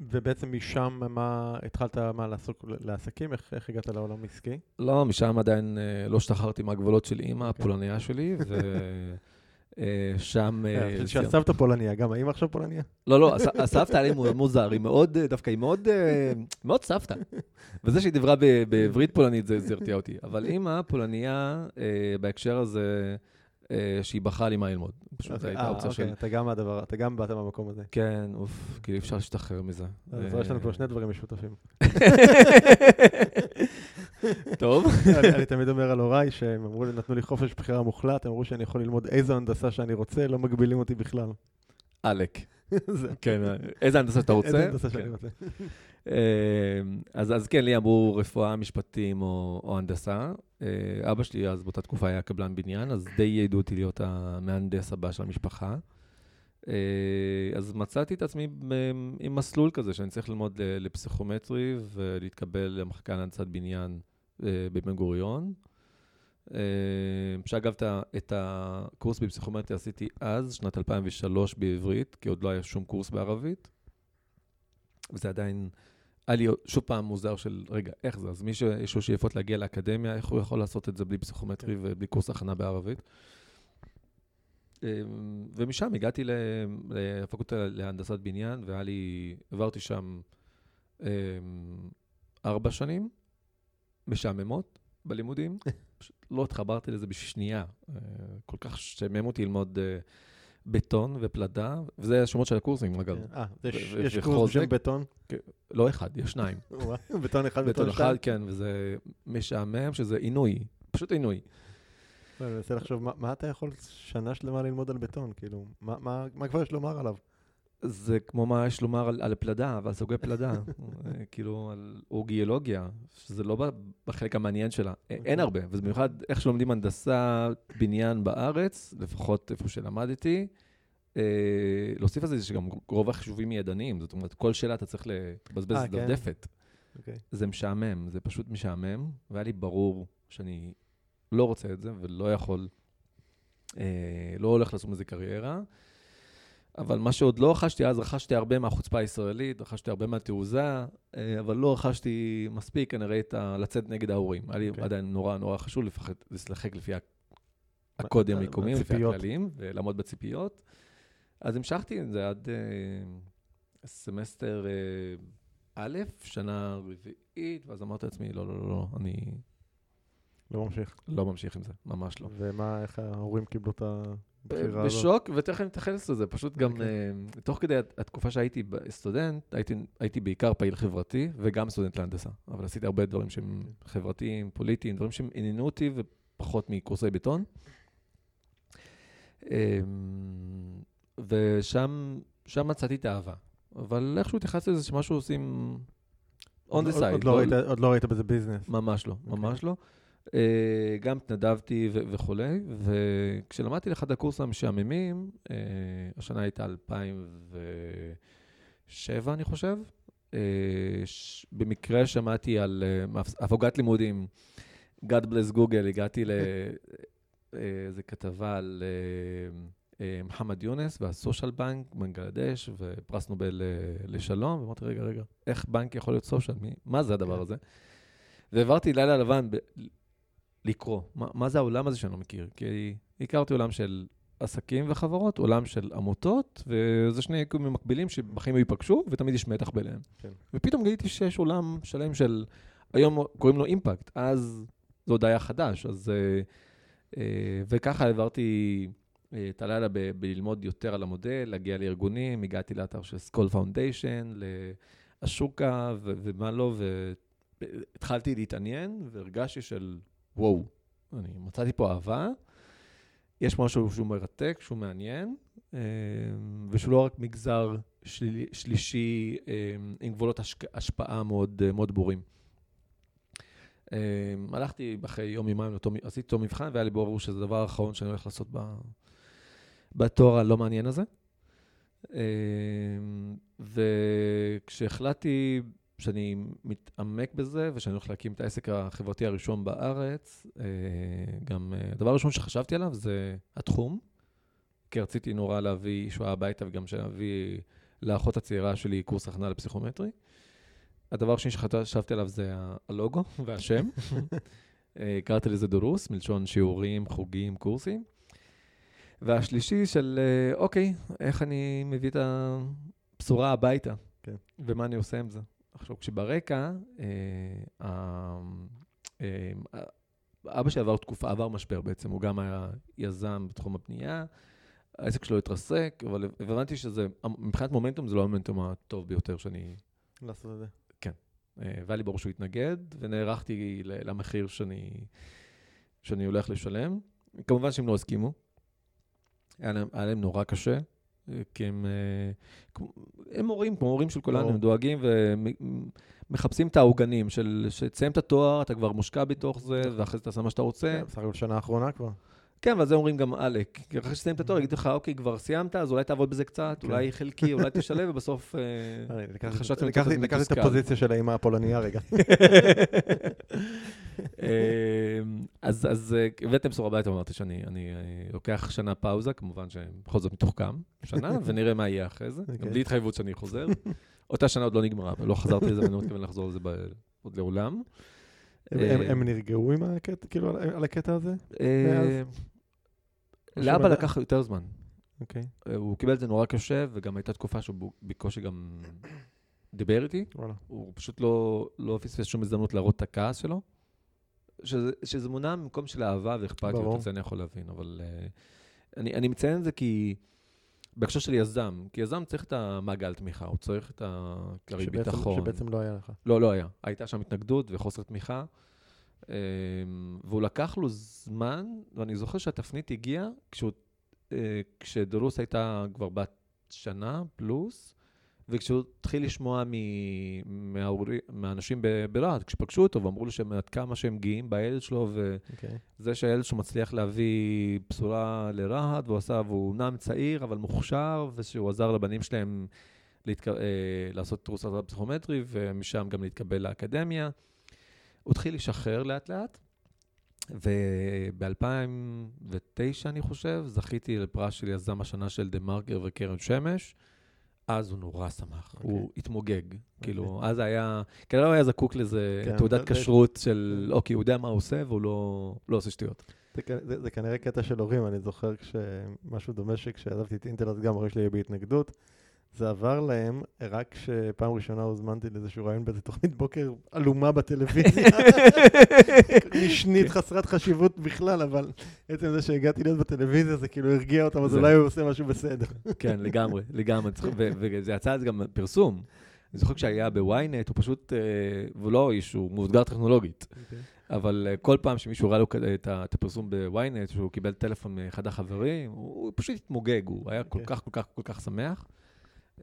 ובעצם משם, מה, התחלת מה לעסוק לעסקים? איך, איך הגעת לעולם עסקי? לא, משם עדיין אה, לא השתחררתי מהגבולות של אימא, אוקיי. הפולניה שלי, ושם... (laughs) אה, שהסבתא פולניה, גם האמא עכשיו פולניה? לא, לא, הס- הסבתא היה לי מוזר, היא מאוד, אה, דווקא היא מאוד, אה, מאוד סבתא. וזה שהיא דיברה בעברית פולנית, זה הרתיע אותי. אבל אימא פולניה, אה, בהקשר הזה, אה, שהיא בחרה לי מה ללמוד. פשוט זו הייתה אה, אופציה אוקיי, של... אתה גם מהדבר, אתה גם באת מהמקום הזה. כן, אוף, כאילו אי אפשר להשתחרר מזה. אז אה, יש לנו פה שני דברים משותפים. (laughs) טוב. (laughs) אני תמיד אומר על הוריי, שהם אמרו לי, נתנו לי חופש בחירה מוחלט, הם אמרו שאני יכול ללמוד איזו הנדסה שאני רוצה, לא מגבילים אותי בכלל. עלק. (laughs) כן, איזה הנדסה שאתה רוצה? איזה הנדסה כן. שאני רוצה. אה, אז, אז כן, לי אמרו רפואה, משפטים או, או הנדסה. אה, אבא שלי אז באותה תקופה היה קבלן בניין, אז די ייעדו אותי להיות המהנדס הבא של המשפחה. אה, אז מצאתי את עצמי עם מסלול כזה, שאני צריך ללמוד לפסיכומטרי ולהתקבל למחלקה להנדסת בניין בבן גוריון. שאגב, את הקורס בפסיכומטרי עשיתי אז, שנת 2003 בעברית, כי עוד לא היה שום קורס בערבית. וזה עדיין, היה לי שוב פעם מוזר של, רגע, איך זה? אז מי שיש לו שאיפות להגיע לאקדמיה, איך הוא יכול לעשות את זה בלי פסיכומטרי כן. ובלי קורס הכנה בערבית? אמ, ומשם הגעתי לפקולטה להנדסת בניין, והיה לי, עברתי שם אמ, ארבע שנים משעממות בלימודים. (laughs) פשוט לא התחברתי לזה בשנייה. אה, כל כך שעמם אותי ללמוד אה, בטון ופלדה, וזה השמות של הקורסים, אגב. אה, יש-. קורס בשם בטון? לא אחד, יש שניים. (laughs) בטון אחד, בטון בטון אחד, שתיים? כן, וזה משעמם, שזה עינוי, פשוט עינוי. אני מנסה לחשוב, מה- אתה יכול שנה שלמה ללמוד על בטון? כאילו, מה כבר יש לומר עליו? זה כמו מה יש לומר על, על פלדה ועל סוגי פלדה, אה, כאילו על אורגיאולוגיה, שזה לא בחלק המעניין שלה. אה, אין הרבה, וזה במיוחד איך שלומדים הנדסה בניין בארץ, לפחות איפה שלמדתי. אה, להוסיף על זה שגם רוב החישובים ידניים, זאת אומרת, כל שאלה אתה צריך לבזבז אה, כן? דפדפת. אוקיי. זה משעמם, זה פשוט משעמם, והיה לי ברור שאני לא רוצה את זה ולא יכול, אה, לא הולך לעשות מזה קריירה. אבל מה שעוד לא רכשתי אז, רכשתי הרבה מהחוצפה הישראלית, רכשתי הרבה מהתעוזה, אה, אבל לא רכשתי מספיק כנראה את ה... לצאת נגד ההורים. היה לי אוקיי. עדיין נורא נורא חשוב לפחד, לשחק לפי ה- הקודים המקומיים, לפי. הכללים, ולעמוד בציפיות. אז המשכתי עם זה עד אה, סמסטר אה, א', שנה רביעית, ואז אמרתי לעצמי, לא, לא, לא, לא, אני לא ממשיך. לא ממשיך עם זה, ממש לא. ומה, איך ההורים קיבלו את הזאת? בשוק, ותכף נתייחס לזה, פשוט גם, אוקיי. אה, תוך כדי הת- התקופה שהייתי סטודנט, הייתי, בעיקר פעיל חברתי, וגם סטודנט להנדסה. אבל עשיתי הרבה דברים שהם אוקיי. חברתיים, פוליטיים, דברים שהם עניינו אותי, ופחות מקורסי בטון. אה, ושם שם מצאתי את האהבה. אבל איכשהו התייחסתי לזה שמשהו עושים on the עוד- side. עוד לא ראית- עוד לא ראית בזה ביזנס. ממש לא, אוקיי. ממש לא. אה, גם התנדבתי וכולי, וכשלמדתי לאחד הקורסים המשעממים, אה, השנה הייתה 2007, אני חושב, אה, במקרה שמעתי על הפוגת לימודים, God bless Google, הגעתי לאיזה כתבה על מוחמד יונס והסושיאל בנק, בנגלדש, ופרס נובל לשלום, ואמרתי, רגע, רגע, איך בנק יכול להיות סושיאל? מה זה הדבר כן. הזה? והעברתי לילה לבן לקרוא, מה, מה זה העולם הזה שאני לא מכיר? כי הכרתי עולם של עסקים וחברות, עולם של עמותות, וזה שני יקומים מקבילים שבחיים ייפגשו, ותמיד יש מתח ביניהם. כן. ופתאום גיליתי שיש עולם שלם של, היום קוראים לו אימפקט, אז זה עוד היה חדש, אז... אה, אה, וככה העברתי אה, את הלילה ב- בללמוד יותר על המודל, להגיע לארגונים, הגעתי לאתר של Skoll Foundation, לאשוקה ו- ומה לא, והתחלתי להתעניין, והרגשתי של, וואו, אני מצאתי פה אהבה. יש משהו שהוא מרתק, שהוא מעניין, אה, ושהוא לא רק מגזר שלי, שלישי אה, עם גבולות השק, השפעה מאוד, אה, מאוד ברורים. הלכתי אחרי יום יומיים, עשיתי אותו מבחן, והיה לי ברור שזה הדבר האחרון שאני הולך לעשות ב, בתואר הלא מעניין הזה. וכשהחלטתי שאני מתעמק בזה, ושאני הולך להקים את העסק החברתי הראשון בארץ. אה, גם אה, הדבר הראשון שחשבתי עליו זה התחום, כי רציתי נורא להביא שואה הביתה וגם להביא לאחות הצעירה שלי קורס הכנה לפסיכומטרי. הדבר השני שחשבתי עליו זה הלוגו (laughs) והשם. (laughs) אה, קראתי לזה דורוס, מלשון שיעורים, חוגים, קורסים. והשלישי של, אוקיי, איך אני מביא את הבשורה הביתה, כן. ומה אני עושה עם זה. עכשיו, כשברקע, אה, אה, אבא שלי עבר תקופה, עבר משבר בעצם, הוא גם היה יזם בתחום הבנייה, העסק שלו התרסק, אבל הבנתי שזה, מבחינת מומנטום זה לא המומנטום הטוב ביותר שאני... לעשות את זה. כן. אה, והיה לי ברור שהוא התנגד, ונערכתי למחיר שאני, שאני הולך לשלם. כמובן שהם לא הסכימו. היה להם, היה להם נורא קשה. כי הם, אה, הם מורים, כמו מורים של כולנו, הם דואגים ומחפשים את העוגנים של, שתסיים את התואר, אתה כבר מושקע בתוך זה, נכון. ואחרי זה תעשה מה שאתה רוצה. כן, בסך הכל שנה האחרונה כבר. כן, אבל זה אומרים גם עלק. כי אחרי שתסיים את התואר, יגידו לך, אוקיי, כבר סיימת, אז אולי תעבוד בזה קצת, כן. אולי חלקי, אולי תשלב, ובסוף אה, (laughs) חשבתי לקחתי את הפוזיציה של האמא הפולניה רגע. (laughs) אמ, אז אה, הבאתם בשורה הביתה, אמרתי שאני לוקח שנה פאוזה, כמובן שבכל זאת מתוחכם, שנה, (laughs) ונראה מה יהיה אחרי זה, גם אוקיי. בלי התחייבות שאני חוזר. אותה שנה עוד לא נגמרה, אבל לא חזרתי לזה, ואני לא מתכוון לחזור לזה עוד לעולם. הם נרגעו עם הקטע, כאילו, על הקטע הזה? לאבא לקח יותר זמן. אוקיי. אה, הוא קיבל את זה נורא קשה, וגם הייתה תקופה שהוא בקושי גם דיבר איתי. הוא פשוט לא, לא פספס שום הזדמנות להראות את הכעס שלו. שזה, שזה מונע ממקום של אהבה ואכפתיות, את זה אני יכול להבין, אבל uh, אני, אני מציין את זה כי בהקשר של יזם, כי יזם צריך את המעגל תמיכה, הוא צריך את הכללי ביטחון. שבעצם לא היה לך. לא, לא היה. הייתה שם התנגדות וחוסר תמיכה, והוא לקח לו זמן, ואני זוכר שהתפנית הגיעה כשהוא, uh, כשדרוס הייתה כבר בת שנה פלוס, וכשהוא התחיל לשמוע מהאנשים ברהט, כשפגשו אותו ואמרו לו שהם עד כמה שהם גאים בילד שלו, וזה okay. שהילד שלו מצליח להביא בשורה לרהט, והוא עשה, והוא אומנם צעיר, אבל מוכשר, ושהוא עזר לבנים שלהם להתק... אה, לעשות קורס פסיכומטרי, ומשם גם להתקבל לאקדמיה. הוא התחיל לשחרר לאט-לאט, וב-2009, אני חושב, זכיתי לפרס של יזם השנה של דה מרקר וקרן שמש. אז הוא נורא שמח, okay. הוא אוקיי. התמוגג. Okay. כאילו, אז היה, כנראה הוא היה זקוק לזה כן, תעודת כשרות של, כן. אוקיי, הוא יודע מה הוא עושה והוא לא, לא עושה שטויות. זה, זה, זה כנראה קטע של הורים, אני זוכר כשמשהו דומה שכשעזבתי את אינטל, אז גם הורים שלי היו בהתנגדות. זה עבר להם רק כשפעם ראשונה הוזמנתי לאיזשהו רעיון באיזה תוכנית בוקר עלומה בטלוויזיה. (laughs) משנית, חסרת חשיבות בכלל, אבל עצם זה שהגעתי להיות בטלוויזיה, זה כאילו הרגיע אותם, אז אולי הוא עושה משהו בסדר. כן, לגמרי, לגמרי. וזה יצא אז גם פרסום. אני זוכר כשהיה בוויינט, הוא פשוט, אה, הוא לא איש, הוא מאותגר טכנולוגית. אוקיי. אבל אה, כל פעם שמישהו ראה לו את הפרסום בוויינט, שהוא קיבל טלפון מאחד החברים, הוא פשוט התמוגג, הוא היה כל אוקיי. כך, כל כך, כל כך שמח.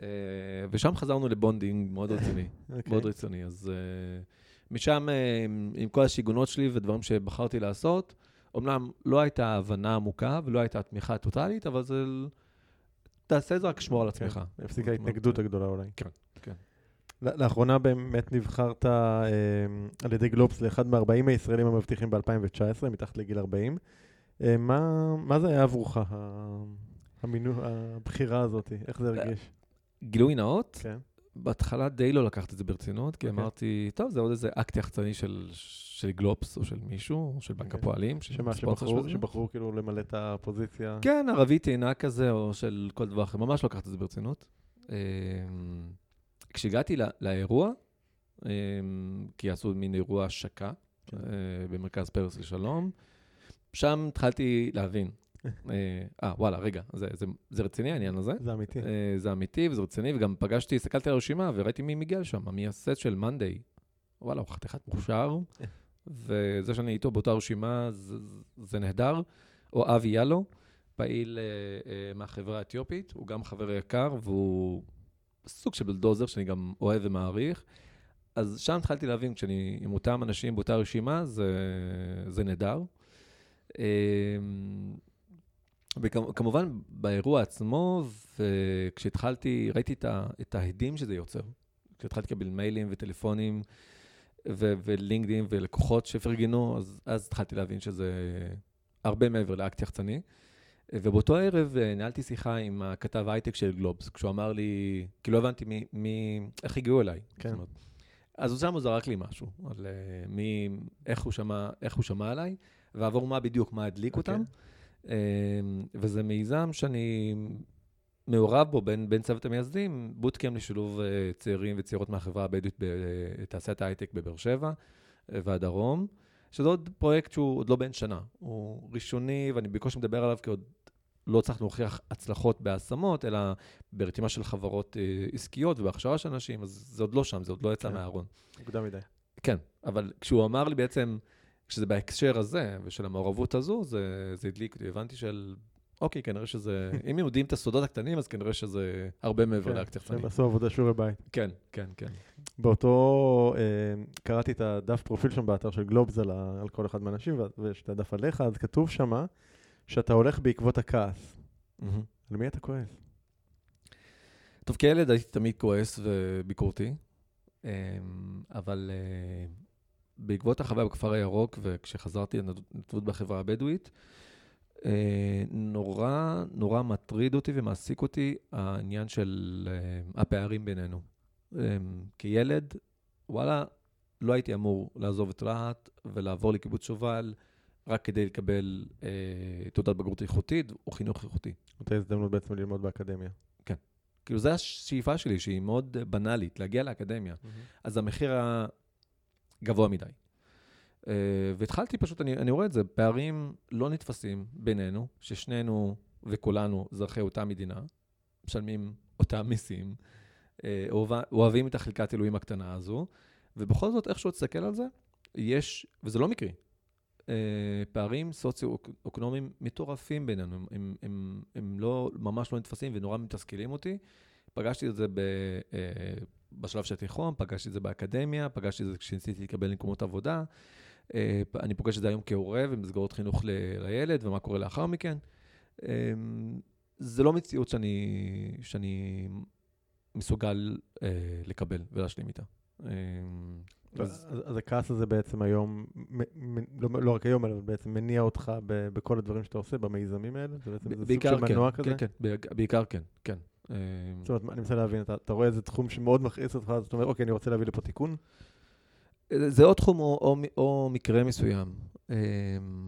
אה, ושם חזרנו ל bonding מאוד רציני, okay. אוקיי. מאוד רציני. אז uh, משם, uh, עם כל השיגעונות שלי ודברים שבחרתי לעשות, אומנם לא הייתה הבנה עמוקה ולא הייתה תמיכה טוטאלית, אבל זה... תעשה את זה, רק שמור על עצמך. כן, הפסיקה ההתנגדות הגדולה אולי. כן, כן. לאחרונה באמת נבחרת אה, על ידי גלובס לאחד מ-40 הישראלים המבטיחים ב-2019, מתחת לגיל 40. אה, מה, מה זה היה עבורך, הבחירה הזאת? איך זה הרגיש? גילוי נאות, כן. בהתחלה די לא לקחת את זה ברצינות, כי okay. אוקיי. אמרתי, טוב, זה עוד איזה אקט יחצני של, של גלובס או של מישהו, או של בנק okay. אוקיי. הפועלים. שמה, שבחרו, שבחרו כאילו למלא את הפוזיציה? כן, ערבי טעינה כזה, או של כל דבר אחר, ממש לא לקחת את זה ברצינות. אמ, כשהגעתי לא, לאירוע, אמ, כי עשו מין אירוע השקה כן. במרכז פרס לשלום. שם התחלתי להבין. אה, וואלה, רגע, זה, זה, זה רציני העניין הזה. זה אמיתי. זה אמיתי וזה רציני, וגם פגשתי, הסתכלתי על הרשימה וראיתי מי מגיע לשם, מי הסט של מאנדיי. וואלה, הוא חתיכת מוכשר, וזה שאני איתו באותה רשימה, זה, זה נהדר. או אבי יאלו, פעיל uh, uh, מהחברה האתיופית, הוא גם חבר יקר, והוא סוג של בלדוזר שאני גם אוהב ומעריך. אז שם התחלתי להבין, כשאני עם אותם אנשים באותה רשימה, זה, זה נהדר. אמ, וכמובן, באירוע עצמו, וכשהתחלתי, ראיתי את, ה, את ההדים שזה יוצר. כשהתחלתי לקבל מיילים וטלפונים ו- ולינקדאים ולקוחות שפרגנו, אז, אז התחלתי להבין שזה הרבה מעבר לאקט יחצני. ובאותו ערב אה, ניהלתי שיחה עם הכתב הייטק של גלובס, כשהוא אמר לי, כי לא הבנתי מי, מי, איך הגיעו אליי. כן. אומרת, אז הוא שם, הוא זרק לי משהו, על uh, מי, איך הוא שמע, איך הוא שמע עליי, ועבור מה בדיוק, מה הדליק okay. אוקיי. אותם. Uh, וזה מיזם שאני מעורב בו בין, בין צוות המייסדים, בוטקאם לשילוב uh, צעירים וצעירות מהחברה הבדואית בתעשיית ההייטק בבאר שבע uh, והדרום. שזה עוד פרויקט שהוא עוד לא בן שנה. הוא ראשוני, ואני בקושי מדבר עליו כי עוד לא צריך להוכיח הצלחות בהשמות, אלא ברתימה של חברות אה, עסקיות ובהכשרה של אנשים, אז זה עוד לא שם, זה עוד לא יצא כן. מהארון. מוקדם מדי. כן, אבל כשהוא אמר לי בעצם, כשזה בהקשר הזה ושל המעורבות הזו, זה, זה הדליק אותי, הבנתי של, אוקיי, כנראה שזה, אם יודעים את הסודות הקטנים, אז כנראה שזה הרבה מעבר כן, לאקט יחצני. הם עשו עבודה שיעורי בית. כן, כן, כן. באותו, אה, קראתי את הדף פרופיל שם באתר של גלובס על, על כל אחד מהאנשים, ויש את הדף עליך, אז כתוב שמה שאתה הולך בעקבות הכעס. Mm-hmm. על מי אתה כועס? טוב, כילד הייתי תמיד כועס וביקורתי, אה, אבל אה, בעקבות החוויה בכפר הירוק, וכשחזרתי לנתבות בחברה הבדואית, אה, נורא נורא מטריד אותי ומעסיק אותי העניין של אה, הפערים בינינו. אה, כילד, וואלה, לא הייתי אמור לעזוב את רהט ולעבור לקיבוץ שובל רק כדי לקבל אה, תעודת בגרות איכותית או חינוך איכותי. אותה הזדמנות בעצם ללמוד באקדמיה. כן. כאילו, זו השאיפה שלי, שהיא מאוד בנאלית, להגיע לאקדמיה. Mm-hmm. אז המחיר הגבוה מדי. Uh, והתחלתי פשוט, אני, אני רואה את זה, פערים לא נתפסים בינינו, ששנינו וכולנו אזרחי אותה מדינה, משלמים אותם מיסים, uh, אוהבים את החלקת אלוהים הקטנה הזו, ובכל זאת, איכשהו תסתכל על זה, יש, וזה לא מקרי, uh, פערים סוציו-אקונומיים מטורפים בינינו, הם, הם, הם, הם לא, ממש לא נתפסים ונורא מתסכלים אותי. פגשתי את זה ב, בשלב של התיכון, פגשתי את זה באקדמיה, פגשתי את זה כשניסיתי לקבל למקומות עבודה. אה, אני פוגש את זה היום כהורה ומסגרות חינוך לילד, ומה קורה לאחר מכן. אה, זה לא מציאות שאני, שאני מסוגל אה, לקבל ולהשלים איתה. אז, אז, אז הכעס הזה בעצם היום, מ, מ, לא, לא רק היום, אלא בעצם מניע אותך ב, בכל הדברים שאתה עושה, במיזמים האלה? זה בעצם סוג של כן, מנוע כזה? כן, כן, בעיקר כן, כן. זאת אומרת, אני מנסה להבין, אתה, אתה רואה איזה תחום שמאוד מכעיס אותך, אז אתה אומר, אוקיי, אני רוצה להביא לפה תיקון? זה או תחום או, או, או מקרה מסוים. אמ,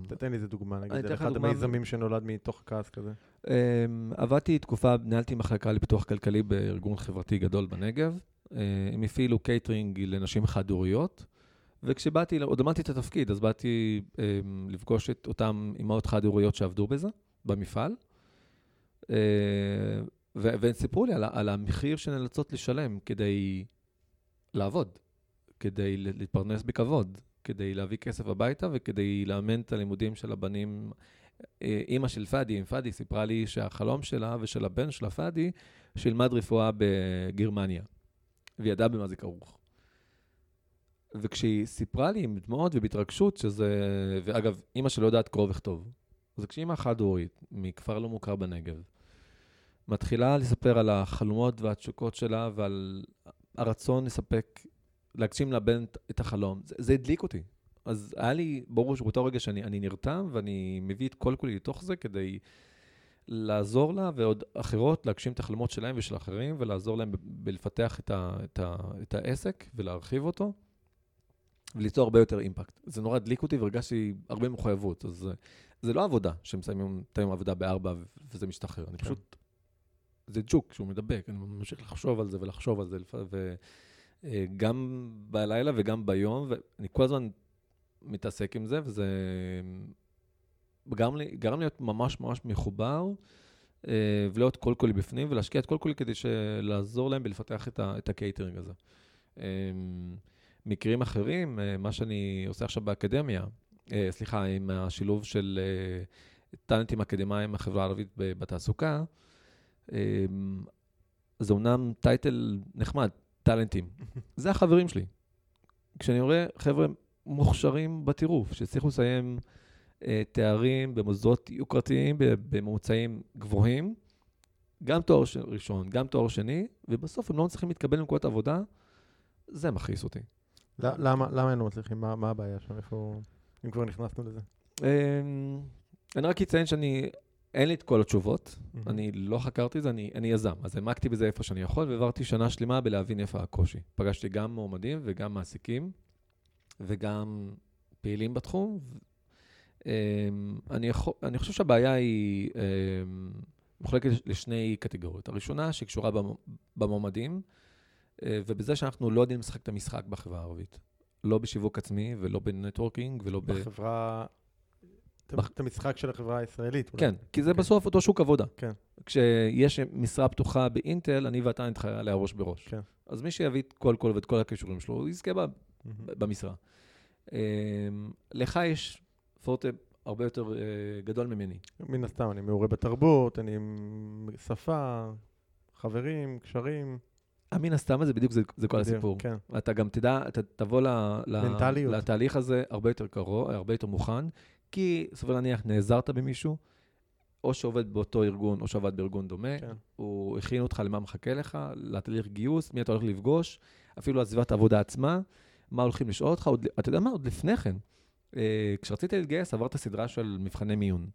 תתן לי איזה דוגמה, נגיד, אחד המיזמים שנולד מתוך כעס כזה. אמ, עבדתי תקופה, ניהלתי מחלקה לפיתוח כלכלי בארגון חברתי גדול בנגב. אה, הם הפעילו קייטרינג לנשים חד-הוריות, וכשבאתי, עוד למדתי את התפקיד, אז באתי אמ, לפגוש את אותן אימהות חד-הוריות שעבדו בזה, במפעל. אה, והם סיפרו לי על, על המחיר שנאלצות לשלם כדי לעבוד. כדי להתפרנס בכבוד, כדי להביא כסף הביתה וכדי לאמן את הלימודים של הבנים. אה, אימא של פאדי, עם פאדי, סיפרה לי שהחלום שלה ושל הבן שלה, פאדי, שילמד רפואה בגרמניה. והיא ידעה במה זה כרוך. וכשהיא סיפרה לי עם דמעות ובהתרגשות, שזה... ואגב, אימא שלא יודעת קרוא וכתוב. אז כשאימא חד-הורית, מכפר לא מוכר בנגב, מתחילה לספר על החלומות והתשוקות שלה ועל הרצון לספק להגשים לבן את החלום. זה, זה הדליק אותי. אז היה לי ברור שבאותו רגע שאני נרתם ואני מביא את כל כולי לתוך זה כדי לעזור לה ועוד אחרות להגשים את החלומות שלהם ושל אחרים ולעזור להם בלפתח את, ה, את, ה, את העסק ולהרחיב אותו וליצור הרבה יותר אימפקט. זה נורא הדליק אותי והרגשתי הרבה מחויבות. אז זה לא עבודה שמסיימים את היום העבודה בארבע וזה משתחרר. אני כן. פשוט, זה ג'וק שהוא מדבק, אני ממשיך לחשוב על זה ולחשוב על זה. ו... אה, בלילה וגם ביום, ואני כל הזמן מתעסק עם זה, וזה גרם לי, גרם להיות ממש ממש מחובר, אה, ולהיות כל כולי בפנים, ולהשקיע את כל כולי כדי לעזור להם בלפתח את, ה, את הקייטרינג הזה. אה, מקרים אחרים, אה, מה שאני עושה עכשיו באקדמיה, אה, סליחה, עם השילוב של אה, טאלנטים אקדמיים מהחברה הערבית בתעסוקה, אה, זה אומנם טייטל נחמד, טאלנטים. (laughs) זה החברים שלי. כשאני רואה חבר'ה מוכשרים בטירוף, שהצליחו לסיים אה, תארים במוסדות יוקרתיים בממוצעים גבוהים, גם תואר ראשון, גם תואר שני, ובסוף הם לא מצליחים להתקבל למקומות עבודה, זה מכעיס אותי. למה, למה היינו מצליחים? מה, מה הבעיה שם? איפה... אם כבר נכנסנו לזה. אמ, אני רק אציין שאני, אין לי את כל התשובות, אני לא חקרתי את זה, אני, אני יזם, אז העמקתי בזה איפה שאני יכול, והעברתי שנה שלמה בלהבין איפה הקושי. פגשתי גם מועמדים וגם מעסיקים, וגם פעילים בתחום. אמ, אני, יכול, אני חושב שהבעיה היא אמ, מחולקת לשני קטגוריות. הראשונה, שקשורה במועמדים, אה, ובזה שאנחנו לא יודעים לשחק את המשחק בחברה הערבית. לא בשיווק עצמי ולא בנטוורקינג ולא בחברה... ב... בחברה... את המשחק של החברה הישראלית. כן, כי זה. כן. בסוף אותו שוק עבודה. כן. כשיש משרה פתוחה באינטל, אני ואתה נתחרה עליה ראש בראש. כן. אז מי שיביא את כל כל ואת כל הכישורים שלו, הוא יזכה. במשרה. אמ, לך יש פורטה הרבה יותר אה, גדול ממני. מן הסתם, אני מעורה בתרבות, אני עם שפה, חברים, קשרים. מן הסתם הזה, בדיוק זה, זה כל הסיפור. כן. אתה גם תדע, אתה תבוא ל, ל, לתהליך הזה הרבה יותר קרוב, הרבה יותר מוכן, כי סביר להניח נעזרת במישהו, או שעובד באותו ארגון, או שעבד בארגון דומה, כן. הוא הכין אותך למה מחכה לך, לתהליך גיוס, מי אתה הולך לפגוש, אפילו לסביבת העבודה עצמה, מה הולכים לשאול אותך, עוד, אתה יודע מה, עוד לפני כן. אה, כשרציתי להתגייס, עברת סדרה של מבחני מיון.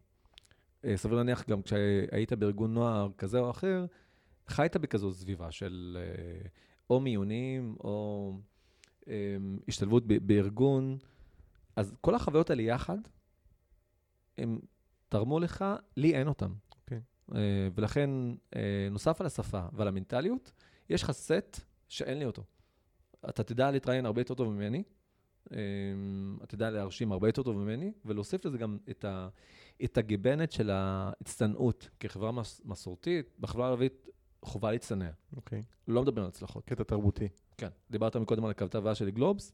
אה, סביר להניח גם כשהיית בארגון נוער כזה או אחר, חיית בכזו סביבה של אה, או מיונים או אה, השתלבות בארגון, אז כל החוויות האלה יחד, הם תרמו לך, לי אין אותם. Okay. אוקיי. אה, ולכן, נוסף על השפה ועל המנטליות, יש לך סט שאין לי אותו. אתה תדע להתראיין הרבה יותר טוב ממני, אתה תדע להרשים הרבה יותר טוב ממני, ולהוסיף לזה גם את, ה, את הגיבנת של ההצטנעות. כחברה מסורתית, בחברה הערבית חובה להצטנע. אוקיי. לא מדבר על הצלחות. קטע תרבותי. כן. דיברת מקודם על הכתבה שלי גלובס.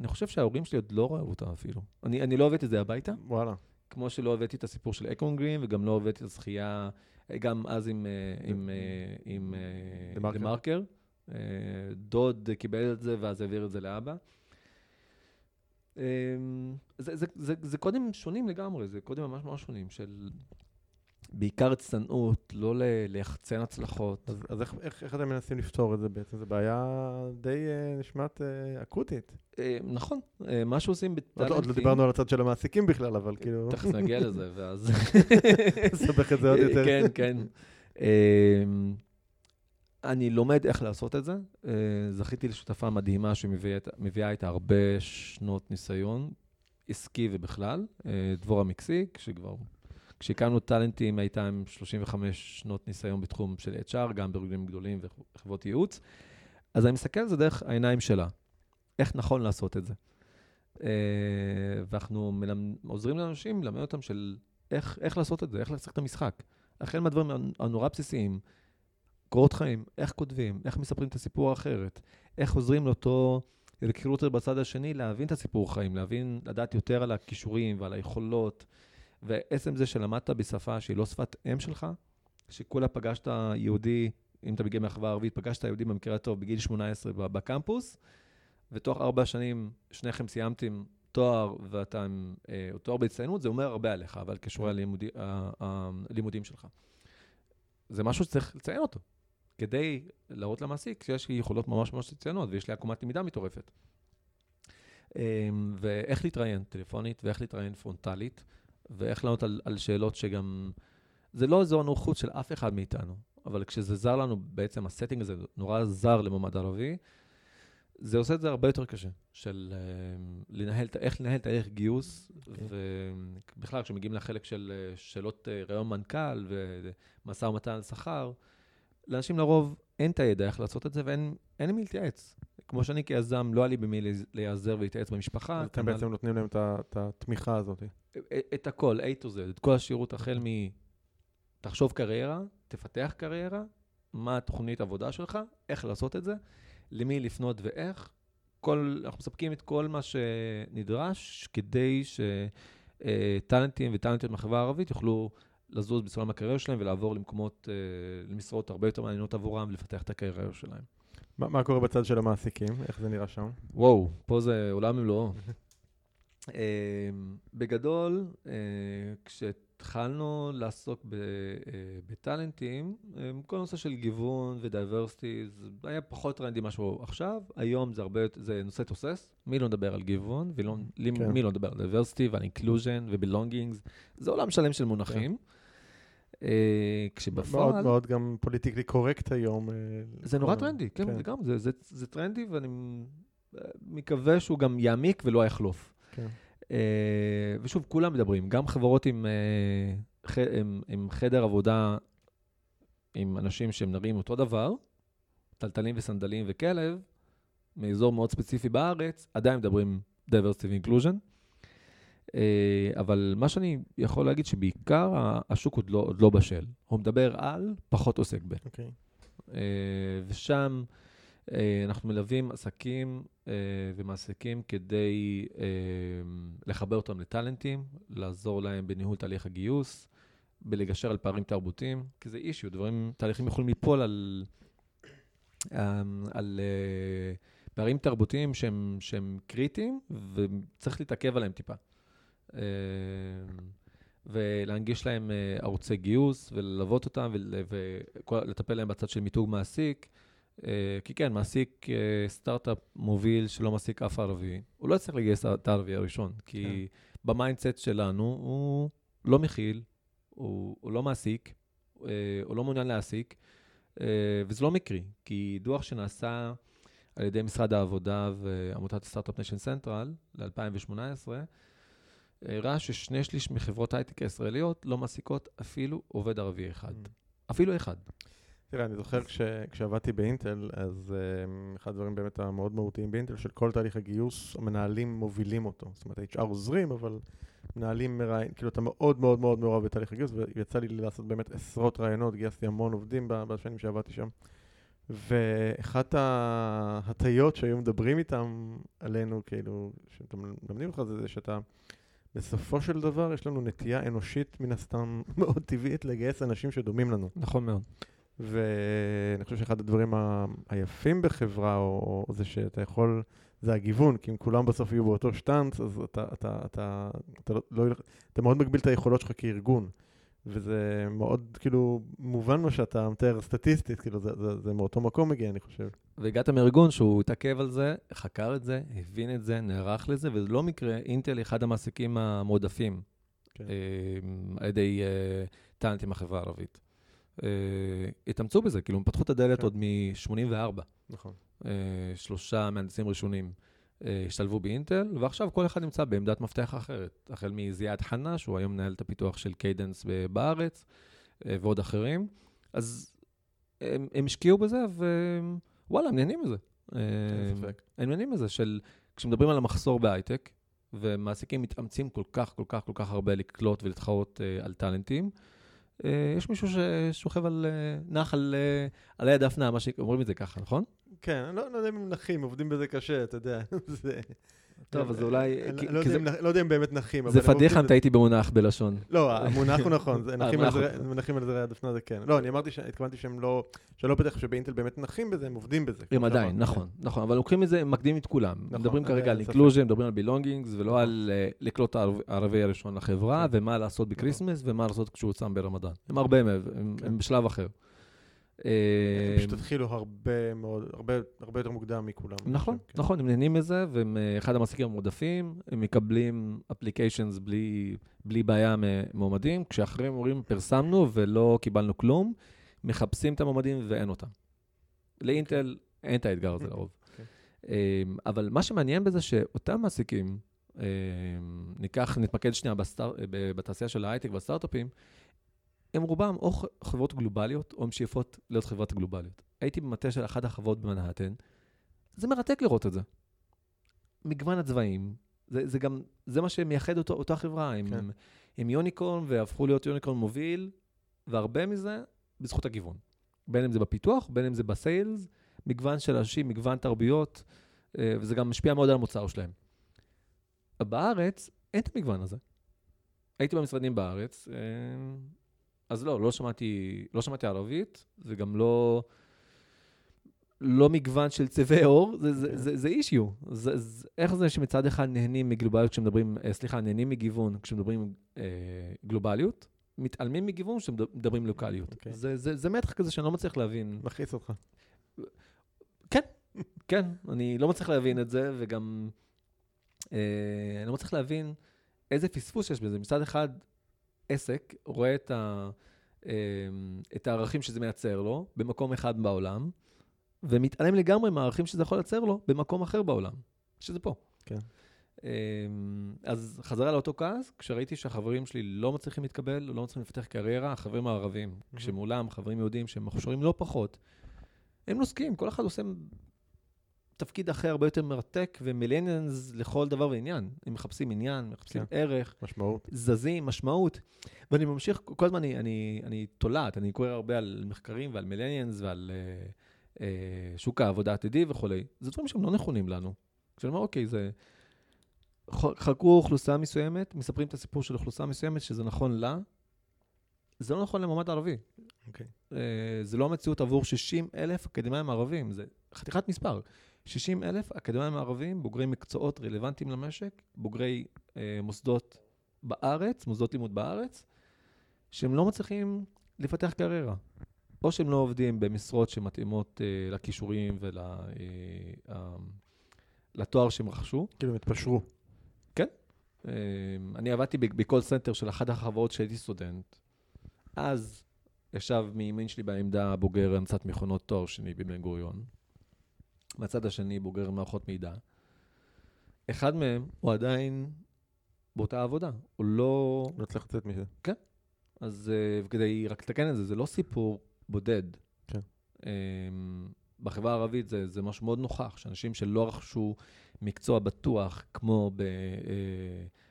אני חושב שההורים שלי עוד לא ראו אותה אפילו. אני, אני לא הבאתי את זה הביתה. וואלה. כמו שלא הבאתי את הסיפור של אקרון גרין, וגם לא הבאתי את הזכייה, גם אז עם, אה, עם, אה, עם אה, מרקר. דוד קיבל את זה, ואז העביר את זה לאבא. אמ, זה, זה, זה, זה קודים שונים לגמרי, זה קודים ממש ממש שונים של בעיקר צנעות, לא ליחצן הצלחות. אז, אז איך, איך, איך אתם מנסים לפתור את זה בעצם? זו בעיה די uh, נשמעת uh, אקוטית. Uh, נכון, uh, מה שעושים בטאלנטים... עוד, לא דיברנו על הצד של המעסיקים בכלל, אבל כאילו... תכף נגיע לזה, ואז... (laughs) נסבך את זה עוד יותר. כן, כן. Uh, אני לומד איך לעשות את זה. Uh, זכיתי לשותפה מדהימה שמביאה איתה הרבה שנות ניסיון, עסקי ובכלל, uh, דבורה מקסיק, שכבר כשהקמנו טאלנטים, הייתה עם 35 שנות ניסיון בתחום של HR, גם בארגונים גדולים וחברות ייעוץ. אז אני מסתכל על זה דרך העיניים שלה, איך נכון לעשות את זה. אה, ואנחנו מלמד, עוזרים לאנשים ללמד אותם של איך, איך לעשות את זה, איך לשחק את המשחק. החל מהדברים הנורא בסיסיים, קורות חיים, איך כותבים, איך מספרים את הסיפור האחרת, איך עוזרים לאותו רקרוטר בצד השני להבין את הסיפור חיים, להבין, לדעת יותר על הכישורים ועל היכולות. ועצם זה שלמדת בשפה שהיא לא שפת אם שלך, שכולה פגשת יהודי, אם אתה מגיע מהחברה הערבית, פגשת יהודי במקרה הטוב בגיל 18 בקמפוס, ותוך ארבע שנים שניכם סיימתם תואר ואתה עם אה, תואר בהצטיינות, זה אומר הרבה עליך, אבל קשור ללימודי, הלימודים שלך. זה משהו שצריך לציין אותו, כדי להראות למעסיק שיש לי יכולות ממש ממש מצוינות ויש לי עקומת למידה מטורפת. אמ, ואיך להתראיין טלפונית ואיך להתראיין פרונטלית. ואיך לענות על, על שאלות שגם... זה לא אזור נוחות של אף אחד מאיתנו, אבל כשזה זר לנו, בעצם הסטינג הזה נורא זר למועמד ערבי, זה עושה את זה הרבה יותר קשה, של uh, לנהל, איך לנהל תהליך גיוס, okay. אוקיי. ובכלל, כשמגיעים לחלק של uh, שאלות uh, רעיון מנכ"ל ומשא ומתן על שכר, לאנשים לרוב אין את הידע איך לעשות את זה ואין עם מי להתייעץ. כמו שאני כיזם, לא היה לי במי להיעזר ולהתייעץ במשפחה. אתם בעצם נותנים להם את התמיכה הזאת. את הכל, A to Z, את כל השירות, החל מ... תחשוב קריירה, תפתח קריירה, מה התוכנית עבודה שלך, איך לעשות את זה, למי לפנות ואיך. כל, אנחנו מספקים את כל מה שנדרש כדי שטאלנטים וטאלנטיות מהחברה הערבית יוכלו לזוז בסולם הקריירה שלהם ולעבור למקומות, אה, למשרות הרבה יותר מעניינות עבורם ולפתח את הקריירה שלהם. מה, מה קורה בצד של המעסיקים? איך זה נראה שם? וואו, פה זה עולם ומלואו. (laughs) אה, בגדול, אה, כשהתחלנו לעסוק בטאלנטים, כל הנושא של גיוון ו diversity, זה היה פחות טרנדי משהו עכשיו. היום זה הרבה, זה נושא תוסס. מי לא מדבר על גיוון, ומי כן. לא מדבר על diversity ועל inclusion ו belongingness. זה עולם שלם של מונחים. כן. אה, כשבפועל... מאוד מאוד גם פוליטיקלי קורקט היום. אה, זה נורא טרנדי, כן, כן. גם, זה, זה, זה טרנדי, ואני מקווה שהוא גם יעמיק ולא יחלוף. כן. אה, ושוב, כולם מדברים, גם חברות עם, עם, עם חדר עבודה, עם אנשים שהם נראים אותו דבר, טלטלים וסנדלים וכלב, מאזור מאוד ספציפי בארץ, עדיין מדברים diversity inclusion. אה, אבל מה שאני יכול להגיד שבעיקר השוק עוד לא, עוד לא בשל. הוא מדבר על, פחות עוסק ב. Okay. אוקיי. אה, ושם אה, אנחנו מלווים עסקים ומעסיקים כדי לחבר אותם לטאלנטים, לעזור להם בניהול תהליך הגיוס, בלגשר על פערים תרבותיים, כי זה אישיו, דברים, תהליכים יכולים ליפול על, על פערים תרבותיים שהם, שהם קריטיים, וצריך להתעכב עליהם טיפה. אה, ולהנגיש להם אה, ערוצי גיוס וללוות אותם ולטפל להם בצד של מיתוג מעסיק. אה, כי כן, מעסיק סטארט-אפ מוביל שלא מעסיק אף ערבי, הוא לא יצטרך לגייס את הערבי הראשון, כי כן. ב mindset שלנו הוא לא מכיל, הוא, הוא לא מעסיק, הוא לא מעוניין להעסיק, וזה לא מקרי, כי דוח שנעשה על ידי משרד העבודה ועמותת Start-Up Nation Central ל-2018, הראה ששני שליש מחברות הייטק הישראליות לא מעסיקות אפילו עובד ערבי אחד. Mm. אפילו אחד. תראה, אני זוכר כש, כשעבדתי באינטל, אז um, אחד הדברים באמת המאוד מהותיים באינטל, של כל תהליך הגיוס, המנהלים מובילים אותו. זאת אומרת, HR עוזרים, אבל מנהלים מראיין, כאילו אתה מאוד מאוד מאוד מעורב בתהליך הגיוס, ויצא לי לעשות באמת עשרות ראיונות, גייסתי המון עובדים בשנים שעבדתי שם. ואחת ההטיות שהיו מדברים איתם עלינו, כאילו, שאתם מלמדים אותך, זה שאתה... בסופו של דבר יש לנו נטייה אנושית, מן הסתם, (laughs) מאוד טבעית לגייס אנשים שדומים לנו. נכון מאוד. ואני חושב שאחד הדברים ה... היפים בחברה, או, או זה שאתה יכול, זה הגיוון, כי אם כולם בסוף יהיו באותו שטאנץ, אז אתה, אתה, אתה, אתה, אתה, לא, לא, אתה מאוד מגביל את היכולות שלך כארגון. וזה מאוד, כאילו, מובן מה שאתה מתאר סטטיסטית, כאילו, זה, זה, זה מאותו מקום מגיע, אני חושב. והגעת מארגון שהוא התעכב על זה, חקר את זה, הבין את זה, נערך לזה, וזה לא מקרה, אינטל היא אחד המעסיקים המועדפים כן. אה, על ידי אה, טאלנטים בחברה הערבית. אה, התאמצו בזה, כאילו, הם פתחו את הדלת כן. עוד מ-84. נכון. אה, שלושה מהנדסים ראשונים. אה, השתלבו באינטל, ועכשיו כל אחד נמצא בעמדת מפתח אחרת. החל מזיאד חנה, שהוא היום מנהל את הפיתוח של Cadence בארץ, אה, ועוד אחרים. אז הם, הם השקיעו בזה, ווואלה, הם נהנים מזה. אה, הם נהנים מזה של, כשמדברים על המחסור בהייטק, ומעסיקים מתאמצים כל כך, כל כך, כל כך הרבה לקלוט ולהתחרות על טאלנטים, יש מישהו ששוכב על, נח על, על היד מה שאומרים את זה ככה, נכון? כן, אני לא, לא יודע אם הם נחים, עובדים בזה קשה, אתה יודע. (laughs) טוב, אז אולי... לא, לא יודע אם באמת נחים. זה פדיחה אם טעיתי במונח בלשון. לא, המונח הוא נכון, נחים על זרי הדפנה זה כן. לא, אני אמרתי, התכוונתי שהם לא, שלא בטח שבאינטל באמת נחים בזה, הם עובדים בזה. הם עדיין, נכון, נכון, אבל לוקחים את זה, הם מקדימים את כולם. נכון, מדברים כרגע על inclusion, מדברים על belongingness, ולא נכון. על אה, לקלוט הערבי הראשון לחברה, כן. ומה לעשות בקריסמס, ומה לעשות כשהוא צם ברמדאן. הם הרבה מעבר, הם כן. בשלב אחר. פשוט התחילו הרבה מאוד, הרבה, הרבה יותר מוקדם מכולם. נכון, כן. נכון, הם נהנים מזה, והם אה, אחד המעסיקים המועדפים, הם מקבלים אפליקיישנס בלי, בלי בעיה ממועמדים, כשאחרים אומרים, פרסמנו ולא קיבלנו כלום, מחפשים את המועמדים ואין אותם. לאינטל אין את האתגר הזה לרוב. Okay. (laughs) אמ, אבל מה שמעניין בזה שאותם מעסיקים, אמ, ניקח, נתמקד שנייה בסטאר, בתעשייה של ההייטק והסטארט-אפים, הם רובם או חברות גלובליות, או עם שאיפות להיות חברות גלובליות. הייתי במטה של אחת החברות במנהטן, זה מרתק לראות את זה. מגוון הצבעים, זה, זה גם, זה מה שמייחד אותו, אותה חברה. הם, כן. הם יוניקורן והפכו להיות יוניקורן מוביל, והרבה מזה בזכות הגיוון. בין אם זה בפיתוח, בין אם זה בסיילס, מגוון של אנשים, מגוון תרבויות, אה, וזה גם משפיע מאוד על המוצר שלהם. בארץ אין את המגוון הזה. הייתי במשרדים בארץ, אה, אז לא, לא שמעתי, לא שמעתי ערבית, זה גם לא, לא מגוון של צבעי עור, זה, זה, זה, זה אישיו. זה, זה, איך זה שמצד אחד נהנים מגלובליות כשמדברים, אה, סליחה, נהנים מגיוון כשמדברים אה, גלובליות, מתעלמים מגיוון כשמדברים לוקאליות. אוקיי. זה, זה, זה מתח כזה שאני לא מצליח להבין. מכעיס אותך. כן, אני לא מצליח להבין את זה, וגם אה, אני לא מצליח להבין איזה פספוס יש בזה. מצד אחד, עסק רואה את, ה, אה, את הערכים שזה מייצר לו במקום אחד בעולם, ומתעלם לגמרי מהערכים שזה יכול לייצר לו במקום אחר בעולם, שזה פה. כן. אה, אז חזרה לאותו כעס, כשראיתי שהחברים שלי לא מצליחים להתקבל, לא מצליחים לפתח קריירה, החברים הערבים, כשמולם חברים יהודים שהם מוכשרים לא פחות, הם נוסקים, כל אחד עושה תפקיד אחר הרבה יותר מרתק ומילניאנס לכל דבר ועניין. הם מחפשים עניין, מחפשים כן. ערך, משמעות. זזים, משמעות. ואני ממשיך, כל הזמן אני, אני, אני תולעת, אני קורא הרבה על מחקרים ועל מילניאנס ועל אה, אה, שוק העבודה העתידי וכולי. זה דברים שהם לא נכונים לנו. כשאני אומר, אוקיי, זה... ח- חקרו אוכלוסייה מסוימת, מספרים את הסיפור של אוכלוסייה מסוימת, שזה נכון לה, זה לא נכון למועמד ערבי. אוקיי. אה, זה לא המציאות עבור 60 אלף אקדמאים ערבים, זה חתיכת מספר. 60 אלף אקדמאים ערבים, בוגרי מקצועות רלוונטיים למשק, בוגרי אה, מוסדות בארץ, מוסדות לימוד בארץ, שהם לא מצליחים לפתח קריירה. או שהם לא עובדים במשרות שמתאימות אה, לכישורים ולתואר שהם רכשו. כאילו הם התפשרו. אה, אני עבדתי ב call center של אחת החברות כשהייתי סטודנט. אז ישב מימין שלי בעמדה בוגר הנדסת מכונות תואר שני בבן גוריון. מהצד השני בוגר מערכות מידע. אחד מהם הוא עדיין באותה עבודה. הוא לא... לא צריך לצאת מזה. אז uh, כדי רק לתקן את זה, זה לא סיפור בודד. כן. Um, בחברה הערבית זה, זה משהו מאוד נוכח, שאנשים שלא רכשו מקצוע בטוח, כמו ב, uh,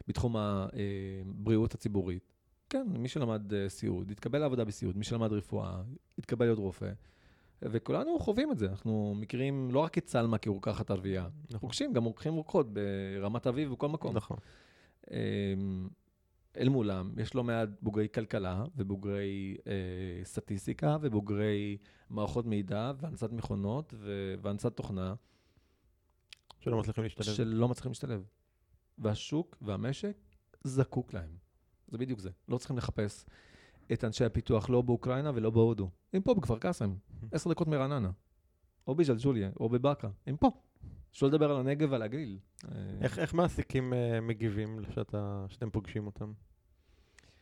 בתחום הבריאות הציבורית, כן, מי שלמד uh, סיעוד, התקבל לעבודה בסיעוד, מי שלמד רפואה, התקבל להיות רופא. וכולנו חווים את זה, אנחנו מכירים לא רק את סלמה כרוקחת ערבייה, נכון. רוכשים, גם רוקחים רוקחות ברמת אביב ובכל מקום. נכון. אמ, אל מולם יש לא מעט בוגרי כלכלה ובוגרי אה, סטטיסטיקה ובוגרי מערכות מידע והנדסת מכונות והנדסת תוכנה שלא מצליחים להשתלב. שלא מצליחים להשתלב. והשוק והמשק זקוק להם. זה בדיוק זה. לא צריכים לחפש את אנשי הפיתוח לא באוקראינה ולא בהודו. הם פה בכפר קאסם, עשר דקות מרעננה. או בג'לג'וליה, או בבאקה. הם פה. שלא לדבר על הנגב ועל הגליל. אה, איך, איך מעסיקים אה, מגיבים שאתה, שאתם פוגשים אותם?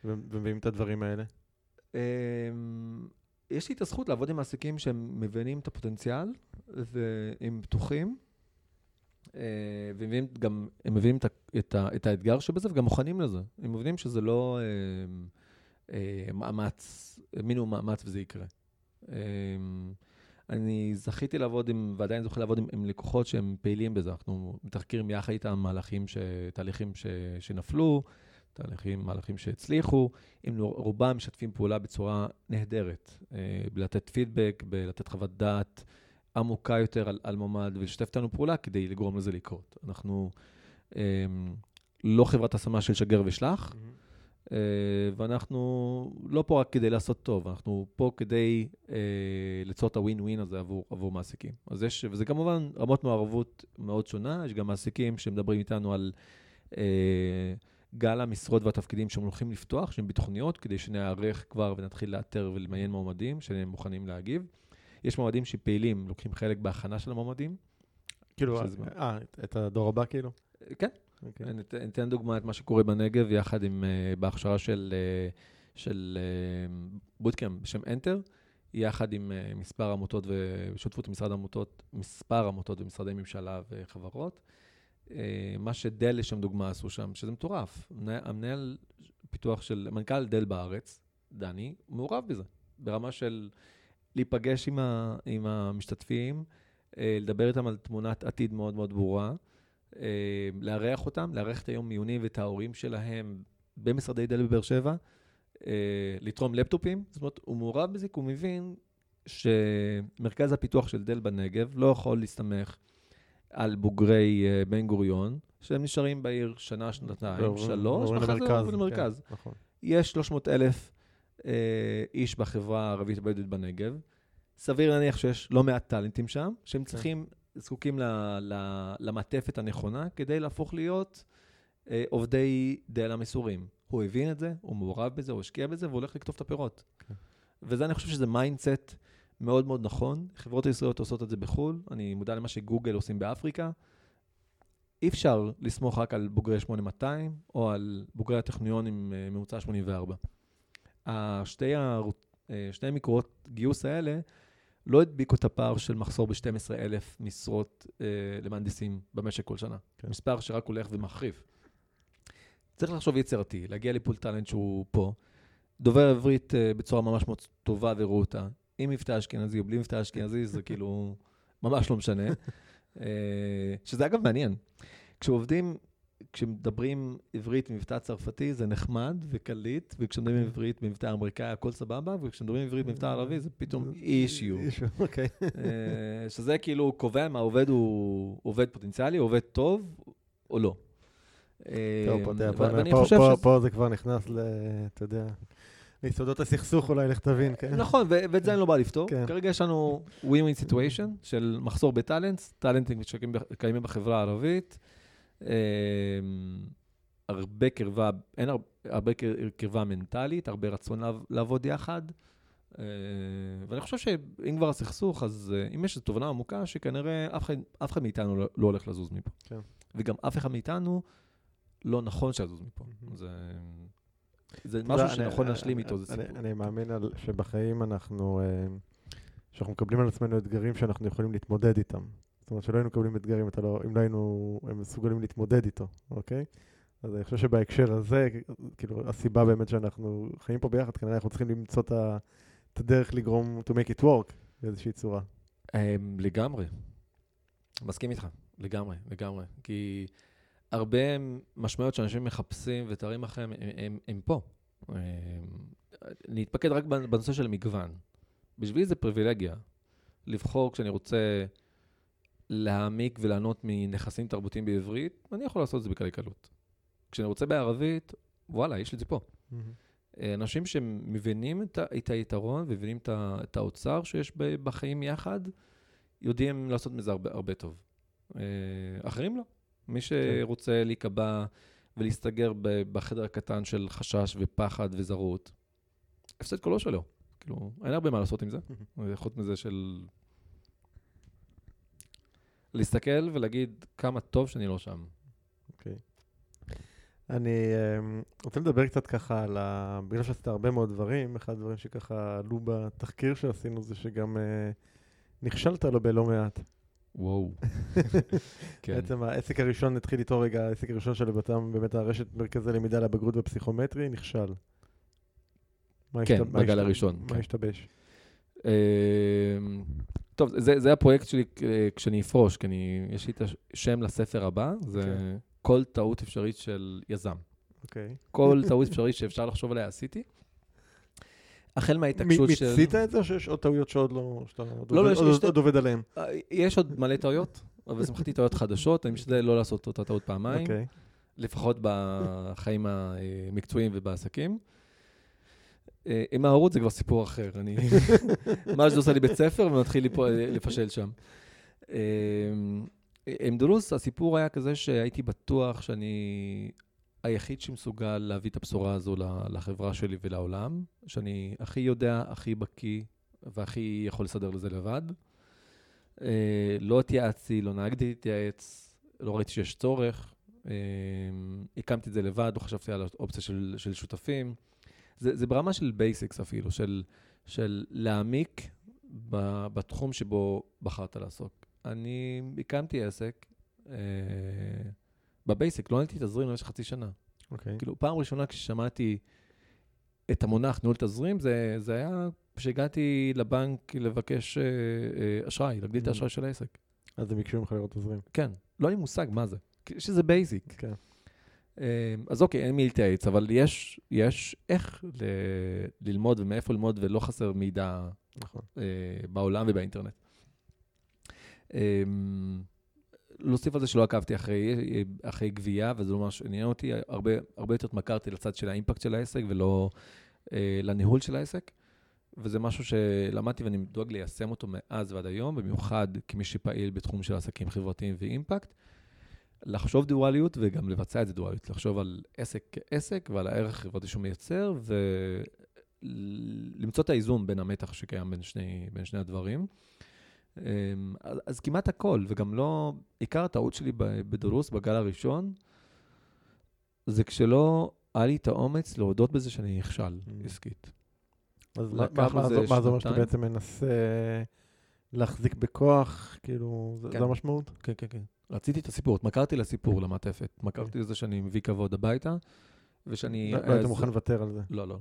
ומביאים את הדברים האלה? אמ, יש לי את הזכות לעבוד עם מעסיקים שהם מבינים את הפוטנציאל והם פתוחים. אה, והם גם, הם מבינים את, את, את האתגר שבזה וגם מוכנים לזה. הם מבינים שזה לא אה, אה, מאמץ, מינימום מאמץ וזה יקרה. אה, אני זכיתי לעבוד עם, ועדיין זוכה לעבוד עם, עם לקוחות שהם פעילים בזה. אנחנו מתחקרים יחד איתם מהלכים, ש, תהליכים ש, שנפלו, תהליכים, מהלכים שהצליחו. עם רובם משתפים פעולה בצורה נהדרת, אה, בלתת פידבק, בלתת חוות דעת עמוקה יותר על, על מועמד ולשתף איתנו פעולה כדי לגרום לזה לקרות. אנחנו אה, לא חברת השמה של שגר ושלח, אה, ואנחנו לא פה רק כדי לעשות טוב, אנחנו פה כדי אה, ליצור את הווין ווין הזה עבור, עבור מעסיקים. אז יש, וזה כמובן רמות מעורבות מאוד שונה, יש גם מעסיקים שמדברים איתנו על אה, גל המשרות והתפקידים שהם הולכים לפתוח, שהם בתוכניות, כדי שניערך כבר ונתחיל לאתר ולמיין מועמדים שהם מוכנים להגיב. יש מועמדים שפעילים, לוקחים חלק בהכנה של המועמדים. כאילו? אה, את- הדור הבא כאילו? אה, כן, אוקיי. אני אתן- דוגמא את מה שקורה בנגב, יחד עם, uh, בהכשרה של, uh, של uh, בוטקאמפ בשם Enter, יחד עם מספר עמותות ושותפות עם משרד עמותות, מספר עמותות ומשרדי ממשלה וחברות. מה שדל לשם דוגמה עשו שם, שזה מטורף. המנהל- פיתוח של, מנכ"ל דל בארץ, דני, מעורב בזה, ברמה של להיפגש עם, ה, עם המשתתפים, אה, לדבר איתם על תמונת עתיד מאוד מאוד ברורה, אה, לארח אותם, לארח את היום מיונים ואת ההורים שלהם במשרדי דל בבאר שבע, אה, לתרום לפטופים. זאת אומרת, הוא מעורב בזה כי הוא מבין שמרכז הפיתוח של דל בנגב לא יכול להסתמך על בוגרי אה, בן גוריון, שהם נשארים בעיר שנה, שנתיים, שלוש, ואחרי זה עוברים למרכז. כן, נכון. יש 300 אלף אה, איש בחברה הערבית הבדואית בנגב. סביר להניח שיש לא מעט טאלנטים שם, שהם כן. צריכים, זקוקים ל, ל, למעטפת הנכונה כדי להפוך להיות אה, עובדי Dell המסורים. הוא הבין את זה, הוא מעורב בזה, הוא השקיע בזה, והוא הולך לקטוף את הפירות. כן. וזה, אני חושב שזה mindset מאוד מאוד נכון. חברות ישראליות עושות את זה בחו"ל, אני מודע למה שגוגל עושים באפריקה. אי אפשר לסמוך רק על בוגרי 8200 או על בוגרי הטכניון עם אה, ממוצע 84. השתי ה- אה, שני מקורות גיוס האלה לא הדביקו את הפער של מחסור ב-12,000 משרות אה, למהנדסים במשק כל שנה. כן. מספר שרק הולך ומחריף. צריך לחשוב יצירתי, להגיע לפול טאלנט שהוא פה, דובר עברית אה, בצורה ממש מאוד טובה ורהוטה, עם מבטא אשכנזי או בלי מבטא אשכנזי, זה (laughs) כאילו ממש לא משנה. אה, שזה אגב מעניין. כשעובדים, כשמדברים עברית במבטא צרפתי זה נחמד וקליט, וכשמדברים עברית במבטא אמריקאי הכל סבבה, וכשמדברים עברית במבטא ערבי זה פתאום אישיו. אישיו, (laughs) אוקיי. אה, שזה כאילו קובע אם העובד הוא עובד פוטנציאלי, עובד טוב או לא. אה, פה, זה כבר נכנס ל... אתה יודע, ליסודות הסכסוך אולי, לך תבין, כן? נכון, ואת זה אני לא בא לפתור. כן. כרגע יש לנו win-win situation של מחסור בטאלנטס, טאלנטים שקיימים בחברה הערבית. אה, הרבה קרבה, אין הר- הרבה קר- קרבה מנטלית, הרבה רצון לעב- לעבוד יחד. אה, ואני חושב שאם כבר הסכסוך, אז אה, אם יש איזו תובנה עמוקה, שכנראה אף אחד, אף אחד מאיתנו לא, לא הולך לזוז מפה. כן. וגם אף אחד מאיתנו לא נכון שיזוז מפה. מהמם. זה, זה משהו אני- שנכון אני- להשלים איתו, זה אני- סיפור. אני מאמין על- שבחיים אנחנו, אה, שאנחנו מקבלים על עצמנו אתגרים שאנחנו יכולים להתמודד איתם. זאת אומרת שלא היינו מקבלים אתגרים אתה לא- אם לא היינו מסוגלים להתמודד איתו, אוקיי? אז אני חושב שבהקשר הזה, כאילו, הסיבה באמת שאנחנו חיים פה ביחד, כנראה אנחנו צריכים למצוא את את הדרך לגרום to make it work באיזושהי צורה. אמ, לגמרי. מסכים איתך, לגמרי, לגמרי. כי הרבה משמעויות שאנשים מחפשים ותארים אחריהם, הם, הם, הם פה. אמ, נתמקד רק בנושא של מגוון. בשבילי זה פריבילגיה לבחור כשאני רוצה להעמיק וליהנות מנכסים תרבותיים בעברית, אני יכול לעשות את זה בקלי קלות. כשאני רוצה בערבית, וואלה, יש לי את זה פה. אה, אנשים שמבינים את, ה- את היתרון ומבינים את, ה- את האוצר שיש בחיים יחד, יודעים לעשות מזה הרבה, הרבה טוב. אה, אחרים לא. מי שרוצה להיקבע ולהסתגר בחדר הקטן של חשש ופחד וזרות, הפסד קולו שלו. כאילו, אין הרבה מה לעשות עם זה, חוץ מזה של להסתכל ולהגיד כמה טוב שאני לא שם. אוקיי. אני אמ, רוצה לדבר קצת ככה על ה... בגלל שעשית הרבה מאוד דברים, אחד הדברים שככה עלו בתחקיר שעשינו זה שגם אה, נכשלת לו בלא מעט. וואו. (laughs) כן. בעצם העסק הראשון, נתחיל איתו רגע, העסק הראשון של לבטם, באמת הרשת מרכזי למידה לבגרות בפסיכומטרי, נכשל. כן, בגל השת- הראשון, מה כן. השתבש? אמ, טוב, זה, זה הפרויקט שלי אה, כשאני אפרוש, כי אני, יש לי את השם לספר הבא, זה אוקיי. כל טעות אפשרית של יזם. אוקיי. כל (laughs) טעות אפשרית שאפשר לחשוב עליה עשיתי. החל מההתעקשות של... מיצית את זה או שיש עוד טעויות שעוד לא... שאתה עוד לא, עובד- יש- עוד- עוד עובד עליהן? אה, יש עוד מלא טעויות, אבל לשמחתי טעויות חדשות, אני משתדל לא לעשות אותה טעות פעמיים, אוקיי. לפחות בחיים המקצועיים ובעסקים. אה, עם ההורות זה כבר סיפור אחר, אני... (laughs) מה שזה עושה לי בית ספר ומתחיל לפשל שם. אה, עם דולוס הסיפור היה כזה שהייתי בטוח שאני היחיד שמסוגל להביא את הבשורה הזו לחברה שלי ולעולם, שאני הכי יודע, הכי בקיא והכי יכול לסדר לזה לבד. אה, לא התייעצתי, לא נהגתי להתייעץ, לא ראיתי שיש צורך. הקמתי את זה לבד, לא חשבתי על האופציה של, של שותפים. זה, זה ברמה של basics אפילו, של, של להעמיק ב, בתחום שבו בחרת לעסוק. אני הקמתי עסק אה, ב basic, לא ניהלתי תזרים במשך חצי שנה. אוקיי. כאילו, פעם ראשונה כששמעתי את המונח ניהול תזרים, זה, זה היה כשהגעתי לבנק לבקש אה, אה, אשראי, להגדיל את Mhm. האשראי של העסק. אז הם ביקשו ממך לראות תזרים. כן, לא היה לי מושג מה זה. יש איזה basic. כן. אה, אז אוקיי, אין מי להתייעץ, אבל יש, יש איך ל, ללמוד ומאיפה ללמוד, ולא חסר מידע נכון. אה, בעולם ובאינטרנט. אה, להוסיף על זה שלא עקבתי אחרי, אחרי גבייה, וזה לא ממש עניין אותי, הרבה, הרבה יותר התמכרתי לצד של האימפקט של העסק ולא אה, לניהול של העסק. וזה משהו שלמדתי ואני דואג ליישם אותו מאז ועד היום, במיוחד כמי שפעיל בתחום של עסקים חברתיים ואימפקט. לחשוב דואליות וגם לבצע את זה דואליות, לחשוב על עסק כעסק ועל הערך החברתי שהוא מייצר, ולמצוא את האיזון בין המתח שקיים בין שני, בין שני הדברים. אמ, אז, אז כמעט הכל, וגם לא, עיקר הטעות שלי בדרוס, בגל הראשון, זה כשלא היה לי את האומץ להודות בזה שאני נכשל Mm. עסקית. אז מה- זה אומר שאתה. בעצם מנסה להחזיק בכוח, כאילו, זה- כן. זה המשמעות? כן, כן, כן. רציתי את הסיפור, התמכרתי לסיפור, למעטפת. התמכרתי לזה שאני מביא כבוד הביתה, ושאני... לא היית אז- מוכן לוותר על זה. לא, לא.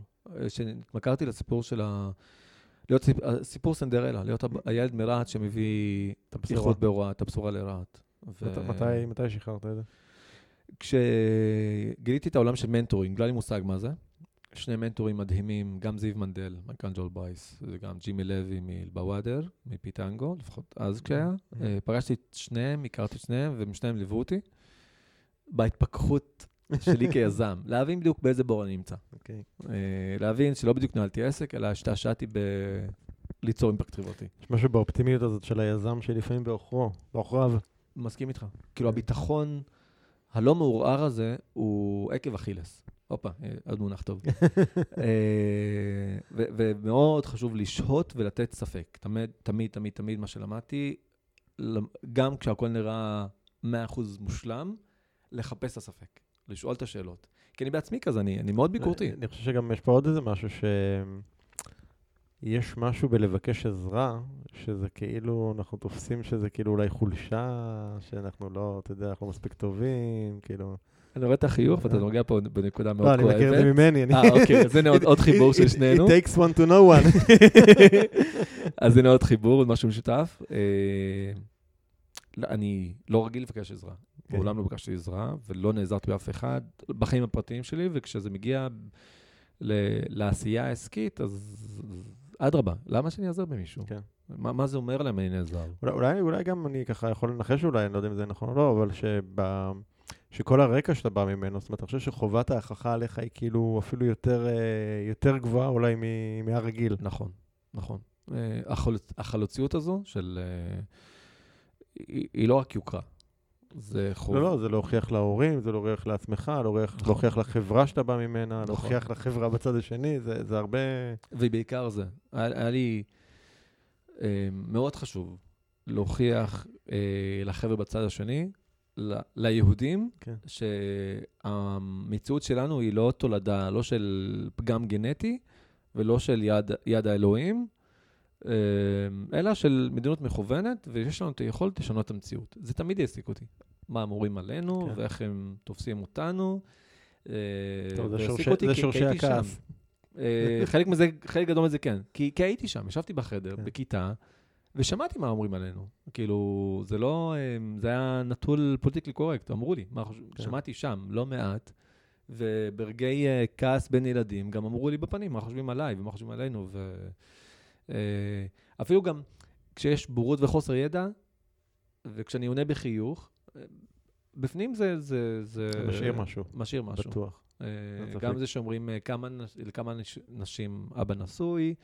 שהתמכרתי לסיפור של ה... להיות סיפ- סיפור סנדרלה, להיות הילד מרהט שמביא. איכות בהוראה, את הבשורה לרהט. מתי שחררת את זה? כשגיליתי את העולם של mentoring, לא היה לי מושג מה זה. שני מנטורים מדהימים, גם זיו מנדל, מנכ"ל ג'ון ברייס, וגם ג'ימי לוי מאלבוואדר, מפיטנגו, לפחות אז כשהיה. אה, פגשתי את שניהם, הכרתי את שניהם, ומשניהם ליוו אותי. בהתפכחות שלי (laughs) כיזם, להבין בדיוק באיזה בור אני נמצא. אוקיי. אה, להבין שלא בדיוק ניהלתי עסק, אלא השתעשעתי בליצור אימפקט חברתי. יש משהו באופטימיות הזאת של היזם שלפעמים בעוכרו, בעוכריו. מסכים איתך. כאילו, הביטחון הלא מעורער הזה הוא עקב אכילס. הופה, אה, עוד מונח טוב. (laughs) אה, ומאוד חשוב לשהות ולתת ספק. תמיד, תמיד, תמיד, תמיד מה שלמדתי, למ- גם כשהכול נראה 100% מושלם, לחפש את הספק, לשאול את השאלות. כי אני בעצמי כזה, אני, אני מאוד ביקורתי. אני חושב שגם יש פה עוד איזה משהו ש... יש משהו בלבקש עזרה, שזה כאילו, אנחנו תופסים שזה כאילו אולי חולשה, שאנחנו לא, אתה יודע, אנחנו מספיק טובים, כאילו... אני רואה את החיוך, ואתה נוגע פה בנקודה מאוד לא, אני כואבת. מכיר את זה ממני. אה, אוקיי, אז הנה עוד- (laughs) חיבור של שנינו. It takes one to know one. (laughs) אז הנה עוד חיבור, עוד משהו משותף. אה, לא, אני לא רגיל לבקש עזרה. כן. מעולם לא ביקשתי עזרה, ולא נעזרתי באף אחד בחיים הפרטיים שלי, וכשזה מגיע לעשייה העסקית, אז אדרבה, למה שאני אעזר במישהו? כן. מה מה זה אומר להם אני נעזר? אולי, אולי, אולי גם אני ככה יכול לנחש אולי, אני לא יודע אם זה נכון או לא, אבל שב... שכל הרקע שאתה בא ממנו, זאת אומרת, אני חושב שחובת ההכחה עליך היא כאילו אפילו יותר, אה, יותר גבוהה אולי מ- מהרגיל. נכון, נכון. אה, החלוצ- החלוציות הזו של... אה, היא היא לא רק יוקרה, זה חוב. לא, לא, זה להוכיח להורים, זה להוכיח לעצמך, להוכיח, נכון. להוכיח לחברה שאתה בא ממנה, נכון. להוכיח לחברה בצד השני, זה, זה הרבה... ובעיקר זה. היה, היה לי אה, מאוד חשוב להוכיח אה, לחבר'ה בצד השני, ל, ליהודים, כן. שהמציאות שלנו היא לא תולדה, לא של פגם גנטי ולא של יד, יד האלוהים, אה, אלא של מדיניות מכוונת, ויש לנו את היכולת לשנות את המציאות. זה תמיד העסיק אותי. מה הם אומרים עלינו, כן. ואיך הם תופסים אותנו. אה, טוב, זה שורשי- אותי זה שורשי. הכעס. אה, חלק מזה, חלק גדול מזה כן. כי, כי הייתי שם, ישבתי בחדר, כן. בכיתה, ושמעתי מה אומרים עלינו. כאילו, זה לא, אה, זה היה נטול politically correct, אמרו לי, מה כן. שמעתי שם, לא מעט, וברגעי אה, כעס בין ילדים, גם אמרו לי בפנים מה חושבים עליי ומה חושבים עלינו, ו... אה, אפילו גם כשיש בורות וחוסר ידע, וכשאני עונה בחיוך, אה, בפנים זה... זה, זה משאיר משהו, משאיר משהו. בטוח. ספק. גם זה שאומרים אה, כמה, לכמה נש- נשים אבא נשוי,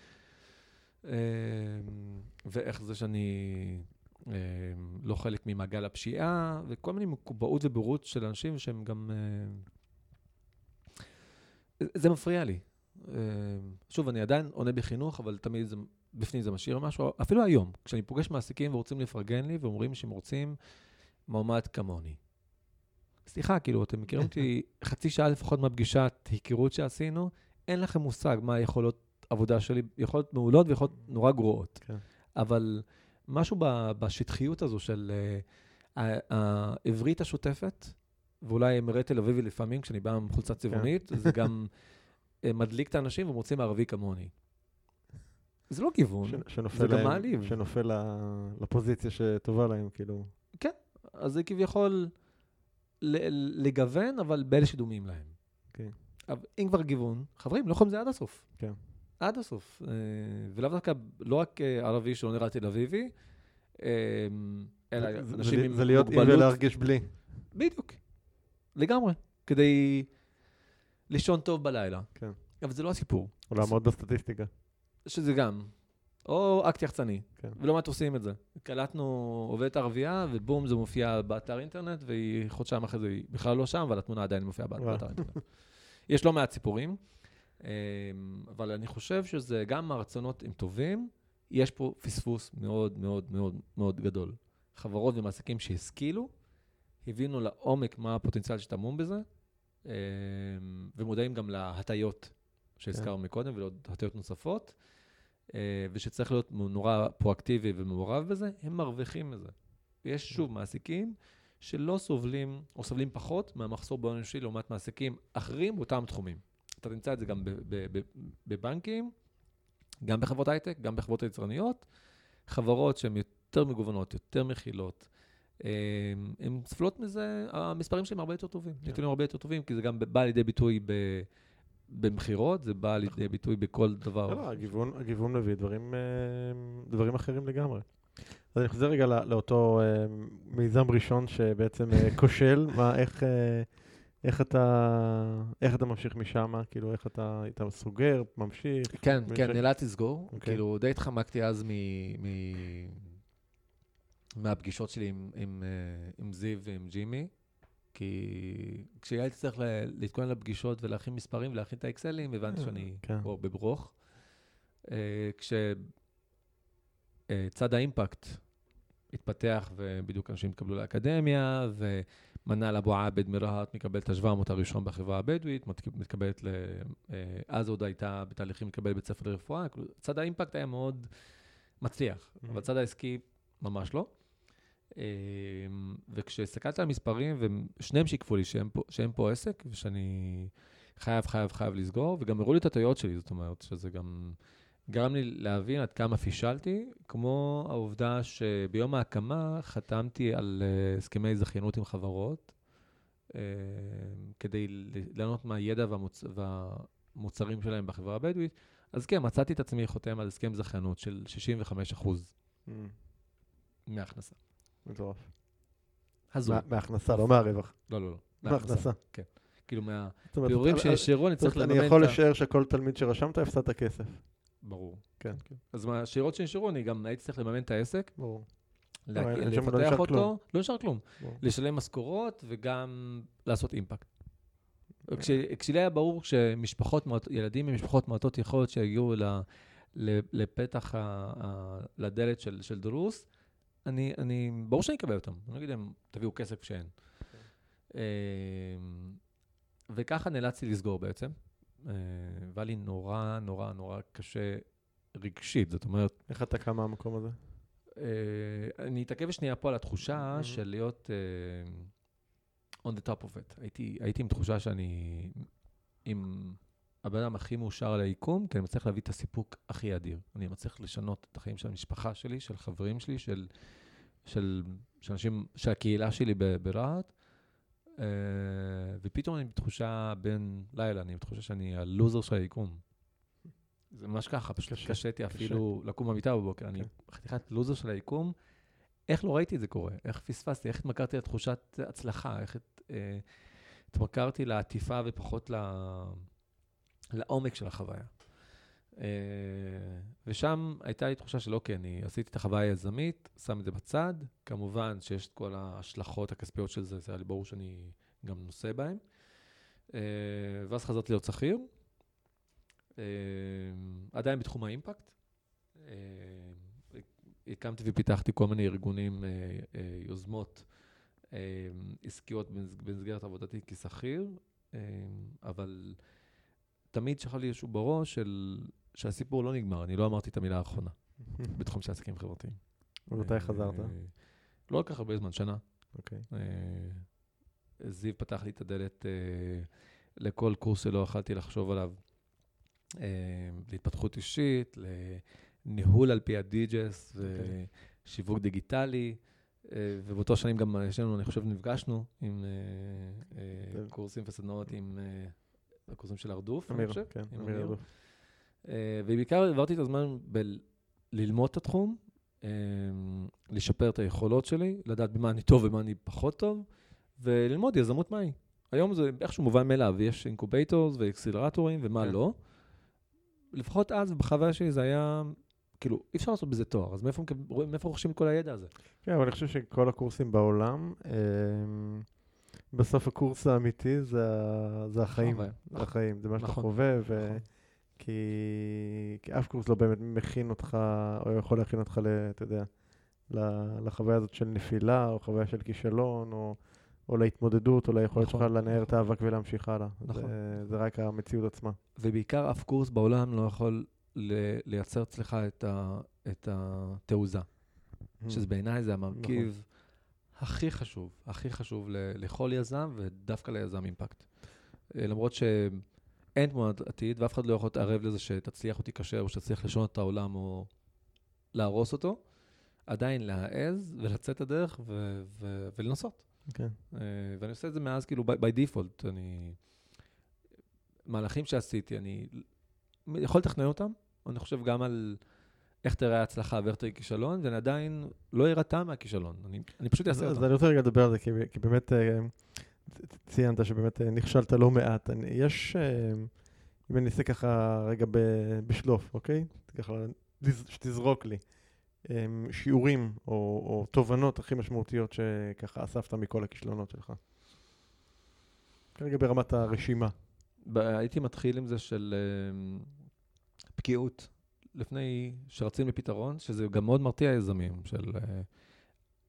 ואיך זה שאני אה, לא חלק ממעגל הפשיעה, וכל מיני מקובעות ובורות של אנשים שהם גם... אה, זה מפריע לי. שוב, אני עדיין עונה בחינוך, אבל תמיד זה, בפנים זה משאיר משהו. אפילו היום, כשאני פוגש מעסיקים ורוצים לפרגן לי, ואומרים שהם רוצים מועמד כמוני. סליחה, כאילו, אתם מכירים אותי (laughs) חצי שעה לפחות מהפגישת היכרות שעשינו, אין לכם מושג מה היכולות עבודה שלי, יכולות מעולות ויכולות נורא גרועות. כן. אבל משהו ב- בשטחיות הזו של uh, העברית השוטפת, ואולי מראה תל אביבי לפעמים, כשאני בא עם חולצה צבעונית, זה גם uh, (laughs) מדליק את האנשים והם רוצים ערבי כמוני. זה לא גיוון, ש- שנופל זה גם להם- מעליב. שנופל לפוזיציה שטובה להם, כאילו. אז זה כביכול ל- לגוון, אבל באלה שדומים להם. אוקיי. אבל אם כבר גיוון, חברים, לא יכולים זה עד הסוף. כן. עד הסוף. אה, ולאו דווקא, לא רק אה, ערבי שלא נראה תל אביבי, אה, אלא אנשים עם זה להיות עם מוגבלות. ולהרגיש בלי. בדיוק. לגמרי. כדי לישון טוב בלילה. כן. אבל זה לא הסיפור. או לעמוד בסטטיסטיקה. שזה גם. או אקט יחצני. כן. ולא מעט עושים את זה. קלטנו עובדת ערבייה, ובום, זה מופיע באתר אינטרנט, והיא חודשיים אחרי זה, היא בכלל לא שם, אבל התמונה עדיין מופיעה. באתר אינטרנט. יש לא מעט סיפורים, אבל אני חושב שזה גם הרצונות הם טובים, יש פה פספוס מאוד מאוד מאוד מאוד גדול. חברות ומעסיקים שהשכילו, הבינו לעומק מה הפוטנציאל שטמון בזה, אמ, ומודעים גם להטיות שהזכרנו מקודם, ולעוד הטיות נוספות. אה, ושצריך להיות נורא פרואקטיבי ומעורב בזה, הם מרוויחים מזה. יש שוב מעסיקים שלא סובלים, או סובלים פחות מהמחסור בהון אנושי לעומת מעסיקים אחרים באותם תחומים. אתה תמצא את זה גם בבנקים, גם בחברות הייטק, גם בחברות היצרניות. חברות שהן יותר מגוונות, יותר מכילות, אה, הן סובלות מזה, המספרים שלהם הרבה יותר טובים, נתונים הרבה יותר טובים, כי זה גם בא לידי ביטוי ב... במכירות, זה בא לידי ביטוי בכל דבר. לא, לא, הגיוון, הגיוון מביא דברים, אה, דברים אחרים לגמרי. אז אני חוזר רגע לא- לאותו אה, מיזם ראשון שבעצם אה, כושל, מה, איך, אה, איך אתה, איך אתה ממשיך משם, כאילו, איך אתה, אתה סוגר, ממשיך, כן, מי כן, נאלץ לסגור. אוקיי. כאילו, די התחמקתי אז מ... מ... מהפגישות שלי עם, עם, אה, עם זיו ועם ג'ימי, כי כשהייתי צריך ל- להתכונן לפגישות ולהכין מספרים ולהכין את האקסלים, הבנתי אה, שאני כן. פה בברוך. אה, כשצד האימפקט התפתח, ובדיוק אנשים התקבלו לאקדמיה, ומנאל אבו עבד מרהט מקבל את ה-700 הראשון בחברה הבדואית, מתק- מתקבלת ל... אה, אז עוד הייתה בתהליכים לקבל בית ספר לרפואה. צד האימפקט היה מאוד מצליח, Mhm. אבל צד העסקי ממש לא. אה, וכשהסתכלתי על המספרים, ושניהם שיקפו לי שהם פה, שהם פה עסק, ושאני חייב, חייב, חייב לסגור, וגם הראו לי את הטעויות שלי, זאת אומרת, שזה גם גרם לי להבין עד כמה פישלתי, כמו העובדה שביום ההקמה חתמתי על אה, הסכמי זכיינות עם חברות, אה, כדי ליהנות מהידע והמוצ... והמוצרים שלהם בחברה הבדואית. אז כן, מצאתי את עצמי חותם על הסכם זכיינות של 65% Mm, מההכנסה. מטורף. הזוי. מה- מההכנסה, לא מהרווח. לא, לא, לא. מההכנסה. כאילו, זאת אומרת, מהפירורים אבל- שהשאירו, אני צריך לממן אני את יכול ה... לשער שכל תלמיד שרשמת הפסדת כסף. ברור. כן. אז מהשאירות שנשארו, אני גם הייתי צריך לממן את העסק, ברור. לה- לא לפתח אותו, כלום. לא נשאר כלום. ברור. לשלם משכורות וגם לעשות אימפקט. כש- כשלי היה ברור שמשפחות, ילדים ממשפחות מעטות יכולת שיגיעו ל- ל- לפתח, ה- ה- לדלת של, של דרוס, אני, אני, ברור שאני אקבל אותם. אני לא אגיד להם, תביאו כסף כשאין. אוקיי. אמ, וככה נאלצתי לסגור בעצם. אה, והיה לי נורא, נורא, נורא קשה רגשית. זאת אומרת, איך אתה קם מהמקום הזה? אה, אני אתעכב שנייה פה על התחושה מהמם. של להיות אה, on the top of it. הייתי, הייתי עם תחושה שאני עם הבן אדם הכי מאושר על היקום, כי אני מצליח להביא את הסיפוק הכי אדיר. אני מצליח לשנות את החיים של המשפחה שלי, של חברים שלי, של, של, של אנשים, של הקהילה שלי ברהט. אה, ופתאום אני בתחושה בין לילה, אני בתחושה שאני הלוזר של היקום. זה ממש ככה, פשוט קשה, קשיתי קשה. אפילו לקום במיטה בבוקר. אני כן. חתיכת לוזר של היקום. איך לא ראיתי את זה קורה? איך פספסתי? איך התמכרתי לתחושת הצלחה? איך את, אה, התמכרתי לעטיפה ופחות ל, לעומק של החוויה? אה, ושם הייתה לי תחושה של אוקיי, אני עשיתי את החוויה היזמית, שם את זה בצד. כמובן שיש את כל ההשלכות הכספיות של זה, זה היה לי ברור שאני גם נושא בהן. אה, ואז חזרתי להיות שכיר. אה, עדיין בתחום האימפקט. הקמתי ופיתחתי כל מיני ארגונים, יוזמות עסקיות במס- במסגרת עבודתי כשכיר, אבל תמיד שכב לי איזשהו בראש של, שהסיפור לא נגמר, אני לא אמרתי את המילה האחרונה (laughs) בתחום של עסקים חברתיים. ומתי חזרת? אה, לא לקח הרבה זמן, שנה. אוקיי. אה, זיו פתח לי את הדלת אה, לכל קורס שלא יכלתי לחשוב עליו, להתפתחות אישית, ל- ניהול על פי הדיג'ס, אוקיי. ושיווק דיגיטלי, ובאותו שנים גם לנו, אני חושב, נפגשנו עם כן. קורסים וסדנאות עם הקורסים של הרדוף, אני חושב. כן, עם אמיר אמיר. אה, ובעיקר העברתי את הזמן בללמוד את התחום, אה, לשפר את היכולות שלי, לדעת במה אני טוב ומה אני פחות טוב, וללמוד יזמות מהי. היום זה איכשהו מובן מאליו, יש incubators ואקסלרטורים ומה כן. לא. לפחות אז, בחוויה שלי, זה היה, כאילו, אי אפשר לעשות בזה תואר, אז מאיפה, מאיפה רוכשים את כל הידע הזה? כן, אבל אני חושב שכל הקורסים בעולם, בסוף הקורס האמיתי זה זה החיים. זה החיים, זה מה שאתה נכון. חווה, ו... נכון. כי... כי אף קורס לא באמת מכין אותך, או יכול להכין אותך, ל... אתה יודע, ל- לחוויה הזאת של נפילה, או חוויה של כישלון, או, או להתמודדות, או ליכולת נכון, שלך לנער נכון. את האבק ולהמשיך הלאה. נכון. זה, זה רק המציאות עצמה. ובעיקר אף קורס בעולם לא יכול ל- לייצר אצלך את, ה, את התעוזה. שזה בעיניי זה המרכיב הכי חשוב, הכי חשוב ל- לכל יזם, ודווקא ליזם אימפקט. אה, למרות שאין תמונת עתיד, ואף אחד לא יכול להתערב לזה שתצליח או תיכשל, או שתצליח לשנות את העולם או להרוס אותו, עדיין להעז ולצאת לדרך ו- ו- ולנסות. כן. אה, ואני עושה את זה מאז, כאילו, by, by default. אני... מהלכים שעשיתי, אני יכול לתכנן אותם, אני חושב גם על איך תראה ההצלחה ואיך תראה כישלון, ואני עדיין לא אירתע מהכישלון, אני, אני פשוט אז, אעשה אז אותם. אני רוצה רגע לדבר על זה, כי, כי באמת אה, ציינת שבאמת אה, נכשלת לא מעט. אני, יש, אה, אם אני אעשה ככה רגע ב, בשלוף, אוקיי? ככה, שתזרוק לי. אה, שיעורים או, או תובנות הכי משמעותיות שככה אספת מכל הכישלונות שלך. כרגע ברמת הרשימה. הייתי מתחיל עם זה של אה, בקיאות, לפני שרצים לפתרון, שזה גם מאוד מרתיע יזמים, של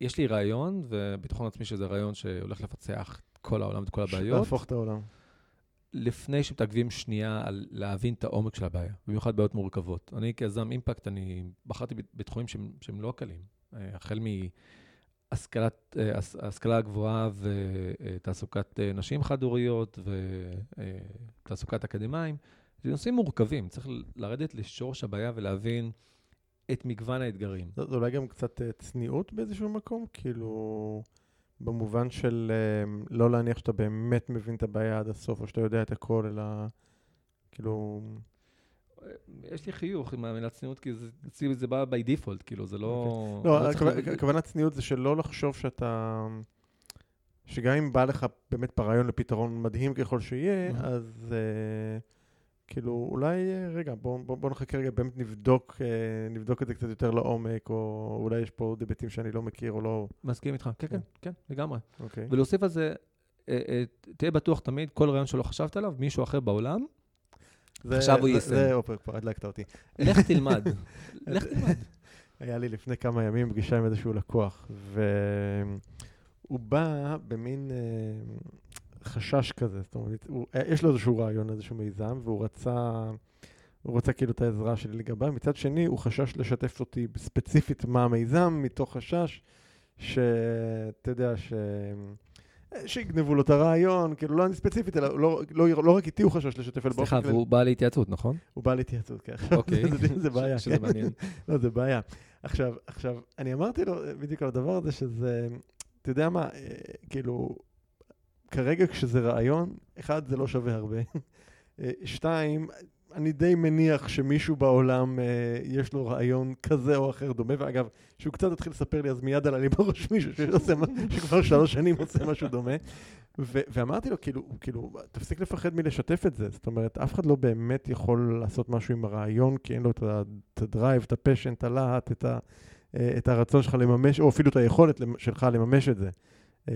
יש לי רעיון, וביטחון עצמי שזה רעיון שהולך לפצח כל העולם, את כל הבעיות. להפוך את העולם. לפני שמתעכבים שנייה על להבין את העומק של הבעיה, במיוחד בעיות מורכבות. אני כיזם אימפקט, אני בחרתי בתחומים שהם, שהם לא קלים. אה, החל מהשכלת, אה, הגבוהה ותעסוקת אה, נשים חד-הוריות ותעסוקת אקדמאים, זה נושאים מורכבים. צריך לרדת לשורש הבעיה ולהבין את מגוון האתגרים. זה אולי גם קצת צניעות באיזשהו מקום, כאילו, במובן של אה, לא להניח שאתה באמת מבין את הבעיה עד הסוף, או שאתה יודע את הכל, אלא כאילו... יש לי חיוך עם המילה צניעות, כי זה, אצלי זה בא by default, כאילו, זה לא... לא, צריך הכוונה- ל- הכוונה צניעות זה שלא לחשוב שאתה... שגם אם בא לך באמת רעיון לפתרון מדהים ככל שיהיה. אז אה, כאילו, אולי, אה, רגע, בוא, בוא, בוא נחכה רגע, באמת נבדוק, אה, נבדוק את זה קצת יותר לעומק, או אולי יש פה עוד היבטים שאני לא מכיר או לא... מסכים איתך, כן, כן. כן, כן, לגמרי. אוקיי. ולהוסיף על זה, אה, תהיה בטוח תמיד, כל רעיון שלא חשבת עליו, מישהו אחר בעולם, זה- עכשיו הוא יישם. זה, אופר, כבר הדלקת אותי. לך תלמד. (laughs) לך תלמד. היה לי לפני כמה ימים פגישה עם איזשהו לקוח, והוא בא במין חשש כזה, זאת אומרת, הוא, אה, יש לו איזשהו רעיון, איזשהו מיזם, והוא רצה, הוא רצה כאילו את העזרה שלי לגביו. מצד שני, הוא חשש לשתף אותי ספציפית מה המיזם, מתוך חשש שאתה יודע, ש... שיגנבו לו את הרעיון, כאילו לא אני ספציפית, אלא לא, לא, לא רק איתי הוא חשש לשתף, אלא סליחה, באופן כללי. והוא בא להתייעצות, נכון? הוא בא להתייעצות, כן. אוקיי. (laughs) זה- זה בעיה, שזה כן. מעניין. (laughs) לא, זה בעיה. עכשיו, עכשיו, אני אמרתי לו בדיוק על הדבר הזה, שזה, אתה יודע מה, אה, כאילו, כרגע כשזה רעיון, אחד, זה לא שווה הרבה. אה, שתיים, אני די מניח שמישהו בעולם אה, יש לו רעיון כזה או אחר דומה, ואגב, שהוא קצת התחיל לספר לי, אז מיד עלה לי בראש מישהו שכבר שלוש שנים עושה משהו דומה. ו- ואמרתי לו, כאילו, כאילו, תפסיק לפחד מלשתף את זה. זאת אומרת, אף אחד לא באמת יכול לעשות משהו עם הרעיון, כי אין לו את ה drive, את ה passion, את הלהט, את, ה- אה, את הרצון שלך לממש, או אפילו את היכולת שלך לממש את זה. אה,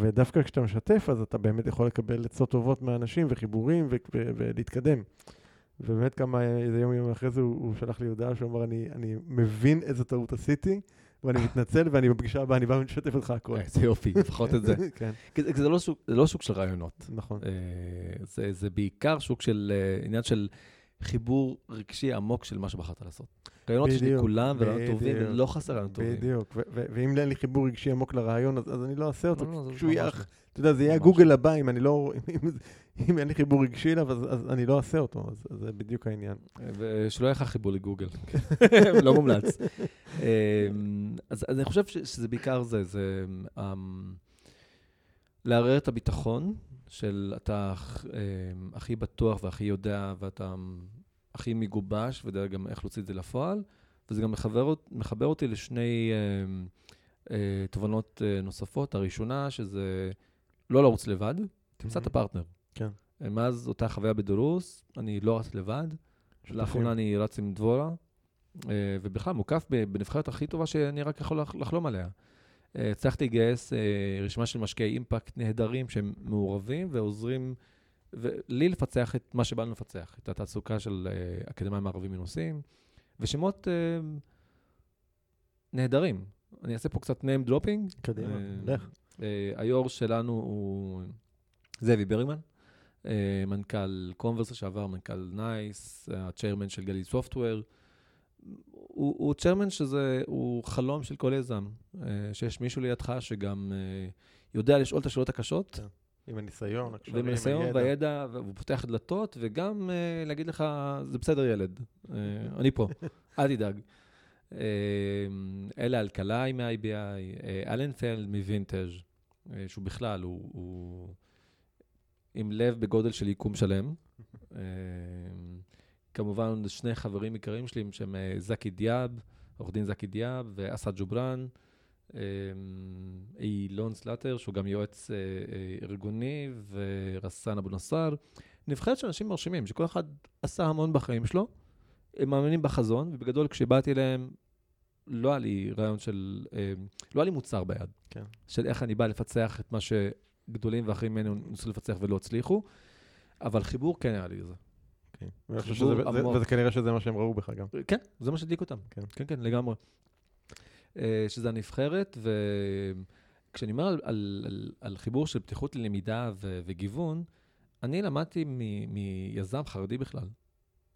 ודווקא כשאתה משתף, אז אתה באמת יכול לקבל עצות טובות מאנשים וחיבורים ולהתקדם. ובאמת כמה, איזה יום יום אחרי זה הוא, הוא שלח לי הודעה שהוא אמר, אני, אני מבין איזה טעות עשיתי, ואני מתנצל, ואני בפגישה הבאה, אני בא ומשתף אותך הכל. איזה יופי, לפחות את זה. (laughs) כן, כי זה- לא שוק- לא של רעיונות. נכון. אה, זה, זה בעיקר שוק של אה, עניין של חיבור רגשי עמוק של מה שבחרת לעשות. רעיונות שלי בדיוק, כולם ורעיונות טובים. ולא חסר רעיונות טובים. בדיוק, ואם אין לי חיבור רגשי עמוק לרעיון, אז, אז אני לא אעשה אותו. לא, לא, כשהוא יהיה, לא. אתה יודע, זה יהיה ממש הגוגל הבא, אם אני לא, (laughs) אם, אין לי חיבור רגשי אליו, אז, אני לא אעשה אותו, אז, זה בדיוק העניין. ושלא יהיה לך חיבור לגוגל. (laughs) לא מומלץ. (laughs) אמ, אז, אני חושב שזה בעיקר זה, זה אמ, לערער את הביטחון של אתה אמ, הכי בטוח והכי יודע ואתה הכי מגובש ויודע גם איך להוציא את זה לפועל, וזה גם מחבר, מחבר אותי לשני אמ, אה, תובנות אה, נוספות. הראשונה, שזה לא לרוץ לבד, תמצא את. הפרטנר. כן. אה, מאז אותה חוויה בדולוס, אני לא רץ לבד. לאחרונה אני רץ עם דבורה, אה, ובכלל מוקף בנבחרת הכי טובה שאני רק יכול לח- לחלום עליה. אה, הצלחתי לגייס אה, רשימה של משקיעי impact נהדרים שהם מעורבים ועוזרים לי לפצח את מה שבאנו לפצח, את התעסוקה של אה, אקדמאים ערבים מנוסים, ושמות נהדרים. אני אעשה פה קצת name dropping. קדימה, לך. היו"ר שלנו הוא זאבי ברגמן, מנכ"ל קומברס לשעבר, מנכ"ל נייס, ה chairman של Galil Software. הוא, הוא צ'יירמן שזה, הוא חלום של כל יזם, אה, שיש מישהו לידך שגם אה, יודע לשאול את השאלות הקשות, כן. עם הניסיון, הקשרים, ועם הניסיון הידע. והידע, והוא פותח דלתות, וגם אה, להגיד לך, זה בסדר ילד, אני פה, (laughs) אל תדאג. אלה אלקלעי מ-IBI, אה, אלן פלד מווינטג', שהוא בכלל, הוא, הוא עם לב בגודל של יקום שלם. (laughs) כמובן, שני חברים עיקריים שלי, שהם אה, זקי דיאב, עורך דין זקי דיאב, ואסד ג'ובראן. אה, אילון סלאטר, שהוא גם יועץ אה, ארגוני, ורסאן אבו נסאר. נבחרת של אנשים מרשימים, שכל אחד עשה המון בחיים שלו. הם מאמינים בחזון, ובגדול, כשבאתי אליהם, לא היה לי רעיון של, לא היה לי מוצר ביד. כן. של איך אני בא לפצח את מה שגדולים ואחרים ממנו ניסו לפצח ולא הצליחו, אבל חיבור כן היה לי לזה. עמוק. וזה כנראה שזה מה שהם ראו בך גם. כן, זה מה שהדליק אותם. כן. כן, כן, לגמרי. אה, שזה הנבחרת, וכשאני אומר על, על, על, על חיבור של פתיחות ללמידה ו, וגיוון, אני למדתי מ- מיזם חרדי בכלל,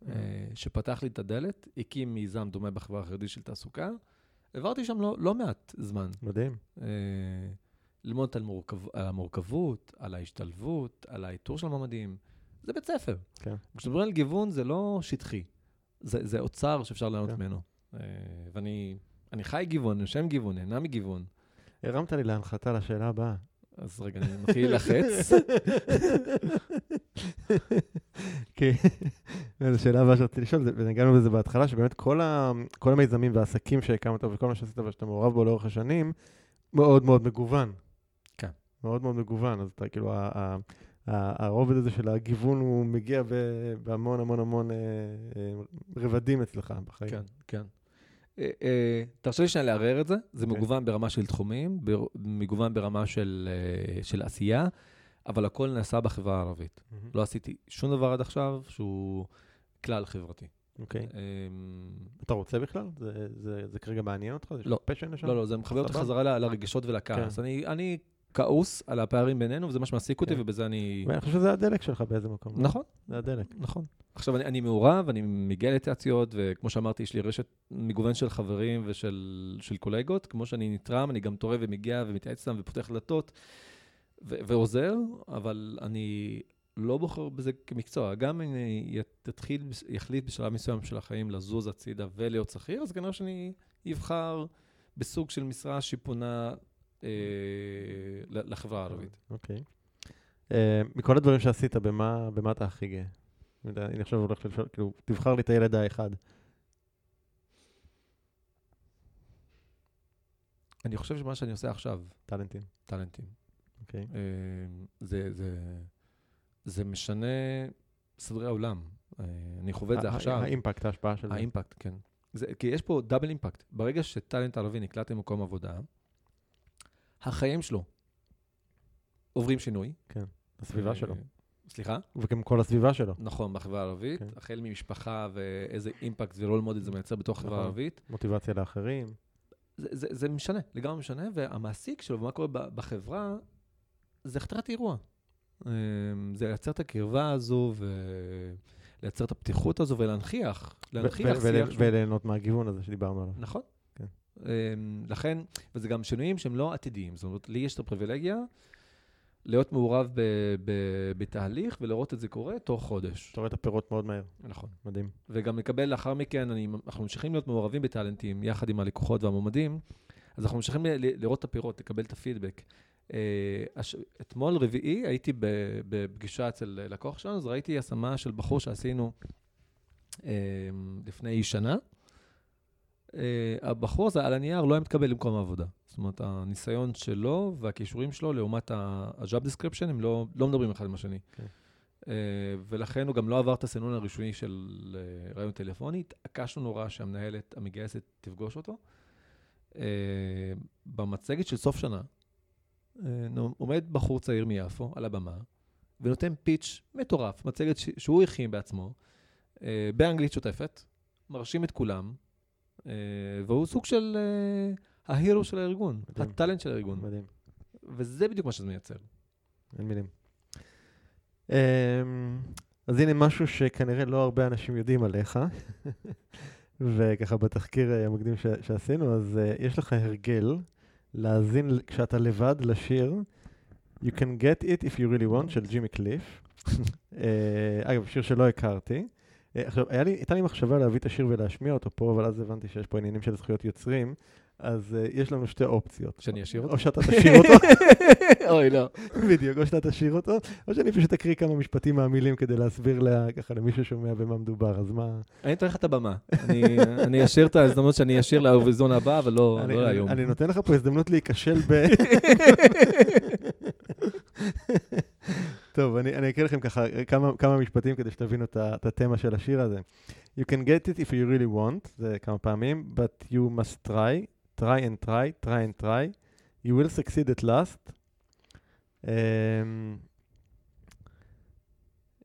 אה, שפתח לי את הדלת, הקים מיזם דומה בחברה החרדית של תעסוקה, העברתי שם לא, לא מעט זמן. מדהים. אה, ללמוד על, מורכב, על המורכבות, על ההשתלבות, על האיתור של המועמדים. זה בית ספר. כן. כשמדברים על גיוון זה לא שטחי, זה, זה אוצר שאפשר ליהנות כן. ממנו. אה, ואני אני חי גיוון, נושם גיוון, נהנה מגיוון. הרמת לי להנחתה לשאלה הבאה. אז רגע, אני מתחיל ללחץ. (laughs) כי זו שאלה הבאה שרציתי לשאול, ונגענו בזה בהתחלה, שבאמת כל, ה, כל המיזמים והעסקים שהקמת וכל מה שעשית ושאתה מעורב בו לאורך השנים, מאוד מאוד מגוון. כן. מאוד מאוד מגוון, אז אתה כאילו, הרובד הזה של הגיוון הוא מגיע בהמון המון המון אה, אה, רבדים אצלך בחיים. כן, כן. אה, תרשה לי שנייה לערער את זה, זה אוקיי. מגוון ברמה של תחומים, מגוון ברמה של, עשייה, אבל הכל נעשה בחברה הערבית. לא עשיתי שום דבר עד עכשיו שהוא כלל חברתי. אוקיי. אה, אתה רוצה בכלל? זה- כרגע מעניין אותך? לא. לא, לא, זה מחבר אותי סבבה. חזרה לרגשות ולכעס. אני, אני כעוס על הפערים בינינו, וזה מה שמעסיק אותי, כן. ובזה אני... ואני חושב שזה הדלק שלך באיזה מקום. לא? נכון, זה הדלק. נכון. עכשיו, אני, אני מעורב, אני מגיע לתעשיות, וכמו שאמרתי, יש לי רשת מגוון של חברים ושל של קולגות. כמו שאני נתרם, אני גם תורם ומגיע ומתייעץ איתם ופותח דלתות ו- ועוזר, אבל אני לא בוחר בזה כמקצוע. גם אם אני אתחיל, יחליט בשלב מסוים של החיים לזוז הצידה ולהיות שכיר, אז כנראה שאני אבחר בסוג של משרה שפונה לחברה הערבית. אוקיי. אה, מכל הדברים שעשית, במה אתה הכי גאה? אני עכשיו הולך לשאול, כאילו, תבחר לי את הילד האחד. אני חושב שמה שאני עושה עכשיו, טאלנטים. טאלנטים, אוקיי. אה, זה, זה, זה משנה סדרי עולם. אה, אני חווה את זה עכשיו. האימפקט, ההשפעה של זה. האימפקט, כן. זה, כי יש פה דאבל אימפקט. ברגע שטאלנט ערבי נקלט למקום עבודה, החיים שלו עוברים שינוי. הסביבה אה, שלו. סליחה? וגם כל הסביבה שלו. נכון, בחברה הערבית, כן. החל ממשפחה ואיזה אימפקט ורול מודל זה מייצר בתוך החברה נכון. הערבית. מוטיבציה לאחרים. זה, זה, זה משנה, לגמרי משנה, והמעסיק שלו ומה קורה בחברה, זה הכתרת אירוע. אמ, זה לייצר את הקרבה הזו לייצר את הפתיחות הזו ולהנכיח, להנכיח שיח. וליהנות מהגיוון הזה שדיברנו עליו. נכון. אמ, לכן, וזה גם שינויים שהם לא עתידיים. זאת אומרת, לי יש את הפריבילגיה להיות מעורב ב- ב- בתהליך ולראות את זה קורה תוך חודש. אתה רואה את הפירות מאוד מהר, נכון. מדהים. וגם לקבל לאחר מכן, אני, אנחנו ממשיכים להיות מעורבים בטאלנטים יחד עם הלקוחות והמועמדים, אז אנחנו ממשיכים ל- ל- לראות את הפירות, לקבל את הפידבק. אה, הש... אתמול רביעי הייתי בפגישה אצל לקוח שלנו, אז ראיתי השמה של בחור שעשינו אה, לפני שנה. אה, הבחור הזה על הנייר לא היה מתקבל למקום העבודה. זאת אומרת, הניסיון שלו והכישורים שלו לעומת ה-job description, הם לא, לא מדברים אחד עם השני. כן. אה, ולכן הוא גם לא עבר את הסינון הראשוני של אה, רעיון טלפוני. התעקשנו נורא שהמנהלת המגייסת תפגוש אותו. במצגת של סוף שנה, עומד בחור צעיר מיפו על הבמה, ונותן פיץ' מטורף, מצגת שהוא הכין בעצמו, באנגלית שוטפת, מרשים את כולם, והוא סוג של אה, ההירו של הארגון, מדהים. הטאלנט של הארגון, מדהים, וזה בדיוק מה שזה מייצר. אין מילים. אמ, אז הנה משהו שכנראה לא הרבה אנשים יודעים עליך, (laughs) וככה בתחקיר אה, המקדים ש- שעשינו, אז אה, יש לך הרגל להאזין כשאתה לבד לשיר You can get it if you really want של ג'ימי קליף. (laughs) אה, אגב, שיר שלא הכרתי. אה, עכשיו, לי, הייתה לי מחשבה להביא את השיר ולהשמיע אותו פה, אבל אז הבנתי שיש פה עניינים של זכויות יוצרים, אז uh, יש לנו שתי אופציות. שאני אשיר אותו? או שאתה תשיר אותו, (laughs) אוי, לא. בדיוק, או שאתה תשיר אותו, או שאני פשוט אקריא כמה משפטים מהמילים כדי להסביר לה, ככה למי ששומע במה מדובר, אז מה... אני אתן לך את הבמה. אני- אשאיר את ההזדמנות שאני אשיר לאירוויזיון הבא, אבל לא אני, לא להיום. אני נותן לך פה הזדמנות להיכשל ב... (laughs) טוב, אני, אני אקריא לכם ככה כמה, כמה משפטים כדי שתבינו את, התמה של השיר הזה. You can get it if you really want, זה כמה פעמים, but you must try, try and try, try and try. You will succeed at last. Um,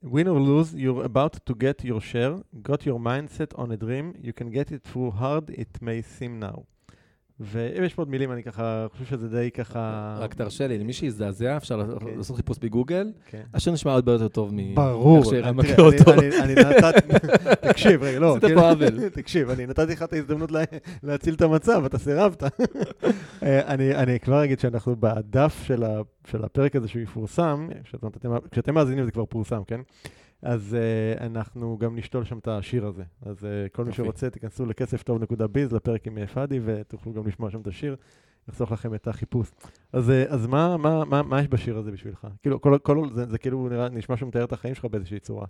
win or lose, you're about to get your share. Got your mindset on a dream. You can get it through hard it may seem now. ויש פה עוד מילים, אני ככה חושב שזה די ככה... רק תרשה לי, למי שיזדעזע, אפשר אוקיי. לעשות חיפוש בגוגל. כן. השיר נשמע הרבה יותר טוב מ... ברור. איך שערן אני- מכיר תראה, אותו. אני- אני אני נתתי... (laughs) תקשיב, רגע, לא. עשית כאילו- פה עוול. (laughs) תקשיב, אני נתתי לך את ההזדמנות לה- להציל את המצב, אתה סירבת. (laughs) אה, אני אני כבר אגיד שאנחנו בדף של ה- של הפרק הזה שהוא יפורסם, שאתם- אתם- כשאתם מאזינים זה כבר פורסם, כן? אז uh, אנחנו גם נשתול שם את השיר הזה. אז uh, כל מי. שרוצה, תיכנסו לכסף טוב.ביז, לפרק עם אה, פאדי, ותוכלו גם לשמוע שם את השיר, יחסוך לכם את החיפוש. אז, אז מה, מה, מה, מה יש בשיר הזה בשבילך? כאילו, כל, כל, זה, זה כאילו נראה, נשמע שהוא מתאר את החיים שלך באיזושהי צורה,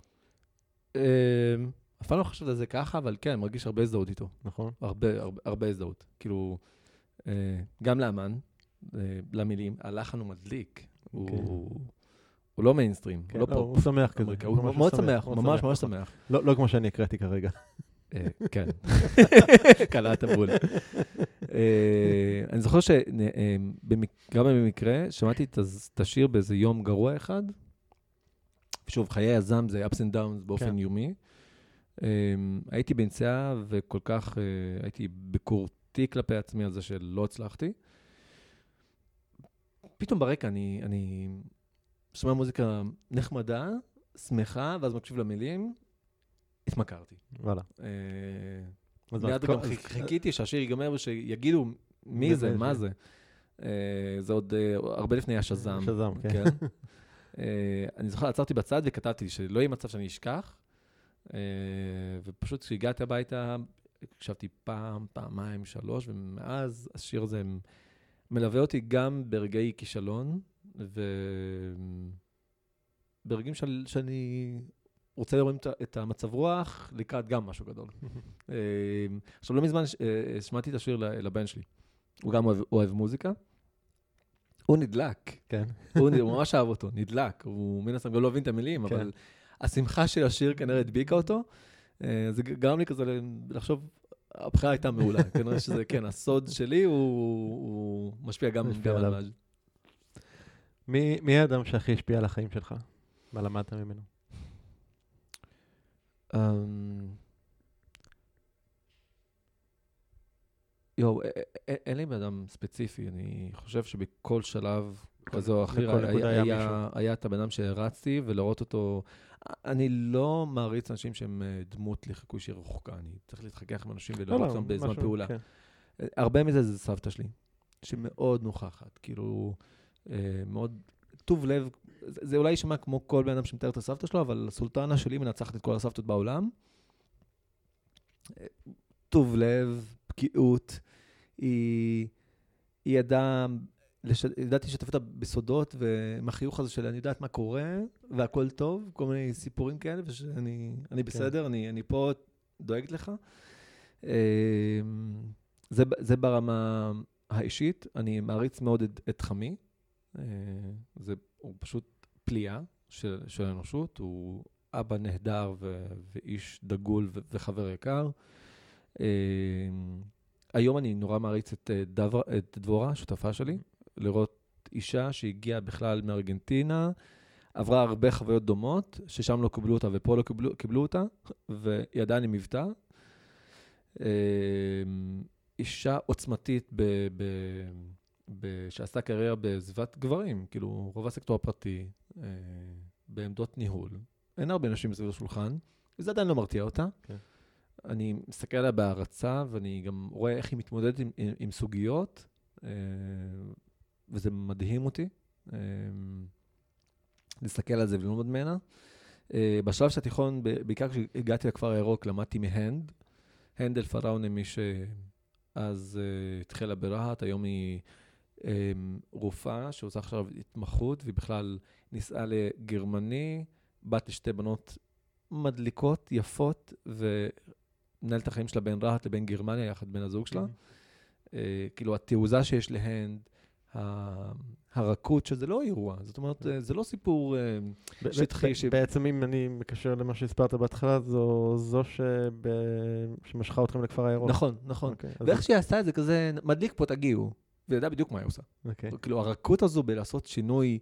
אמ, אף פעם לא חשבתי על זה ככה, אבל כן, מרגיש הרבה הזדהות איתו. נכון? הרבה, הרבה, הרבה הזדהות. כאילו, גם לאמן, למילים, הלחן הוא מדליק. הוא הוא לא מיינסטרים, כן, הוא לא, לא הוא פופ. שמח כזה. הוא מאוד שמח, ממש ממש. שמח. לא, לא כמו שאני הקראתי כרגע. אה, כן, (laughs) קלעת בול. (laughs) אה, אני זוכר שגם במקרה, שמעתי את השיר באיזה יום גרוע אחד. שוב, חיי יזם זה ups and downs באופן כן. יומי. אה, הייתי בנסיעה וכל כך אה, הייתי ביקורתי כלפי עצמי על זה שלא הצלחתי. פתאום ברקע אני, אני שומע מוזיקה נחמדה, שמחה, ואז מקשיב למילים, התמכרתי. וואלה. אה, מיד גם חיכיתי שהשיר ייגמר ושיגידו מי זה, מה זה. זה. אה, זה עוד אה, הרבה לפני השזם. שזם, כן. כן. אני זוכר, עצרתי בצד וכתבתי שלא יהיה מצב שאני אשכח. ופשוט כשהגעתי הביתה, הקשבתי פעם, פעמיים, שלוש, ומאז השיר הזה מלווה אותי גם ברגעי כישלון, וברגעים של, שאני רוצה לראות את את המצב רוח לקראת גם משהו גדול. (laughs) אה, עכשיו, לא מזמן ש- אה, שמעתי את השיר לבן שלי. הוא גם אוהב, אוהב מוזיקה. הוא נדלק. כן. הוא (laughs) הוא ממש אהב אותו, נדלק. הוא מן הסתם גם לא הבין את המילים, כן. אבל השמחה של השיר כנראה הדביקה אותו. אה, זה גרם לי כזה לחשוב, הבחירה הייתה מעולה. כנראה שזה, כן, הסוד שלי הוא- הוא משפיע גם משפיע גם על עליו. מי מי האדם שהכי השפיע על החיים שלך? מה למדת ממנו? אמ, יואו, אין לי בן אדם ספציפי, אני חושב שבכל שלב כזה או אחר. היה היה, מישהו. היה את הבן אדם שהרצתי, ולראות אותו... אני לא מעריץ אנשים שהם אה, דמות לחיקוי שהיא רחוקה. אני צריך להתחכך עם אנשים לא, ולראות לא, אותם בזמן משהו, פעולה. כן. הרבה מזה זה סבתא שלי, שמאוד נוכחת, כאילו, מאוד טוב לב. זה, זה אולי יישמע כמו כל בן אדם שמתאר את הסבתא שלו, אבל הסולטנה שלי מנצחת את כל הסבתות בעולם. אה, טוב לב, בקיאות, היא, היא ידעה, לש... ידעתי לשתף אותה בסודות, ועם החיוך הזה של אני יודעת מה קורה, והכל טוב, כל מיני סיפורים כאלה, ושאני אני בסדר, אני, אני פה דואגת לך. אה, זה, זה ברמה האישית, אני מעריץ מאוד את, את חמי. אה, זה, הוא פשוט פליאה של, של האנושות, הוא אבא נהדר ו, ואיש דגול ו, וחבר יקר. אה, היום אני נורא מעריץ את, אה, דבר, את דבורה, שותפה שלי, לראות אישה שהגיעה בכלל מארגנטינה, עברה הרבה חוויות דומות, ששם לא קיבלו אותה ופה לא קיבלו, קיבלו אותה, והיא עדיין עם מבטא. אישה עוצמתית ב, ב, ב, שעשתה קריירה בסביבת גברים, כאילו רוב הסקטור הפרטי, אה, בעמדות ניהול. אין הרבה נשים סביב השולחן, וזה עדיין לא מרתיע אותה. כן. אני מסתכל עליה בהערצה, ואני גם רואה איך היא מתמודדת עם, עם, עם סוגיות, אה, וזה מדהים אותי. אה, להסתכל על זה וללמוד ממנה. אה, בשלב של התיכון, בעיקר כשהגעתי לכפר הירוק, למדתי מהנד. הנד אל פראונה, מי שאז התחילה ברהט, היום היא רופאה שעושה עכשיו התמחות, והיא בכלל נישאה לגרמני, בת לשתי בנות מדליקות, יפות, ומנהלת החיים שלה בין רהט לבין גרמניה, יחד בן הזוג שלה. Uh, כאילו, התעוזה שיש ה- הרכות, שזה לא אירוע, זאת אומרת, אה, זה לא סיפור... אה, שטחי ש- בעצם אם אני מקשר למה שהסברת בהתחלה, זו זו שב- שמשכה אתכם לכפר הירוק. נכון, נכון. אוקיי, אז- ואיך שהיא עשתה את זה כזה, מדליק פה, תגיעו. וידעה בדיוק מה היא עושה. אוקיי. כאילו, הרכות הזו בלעשות שינוי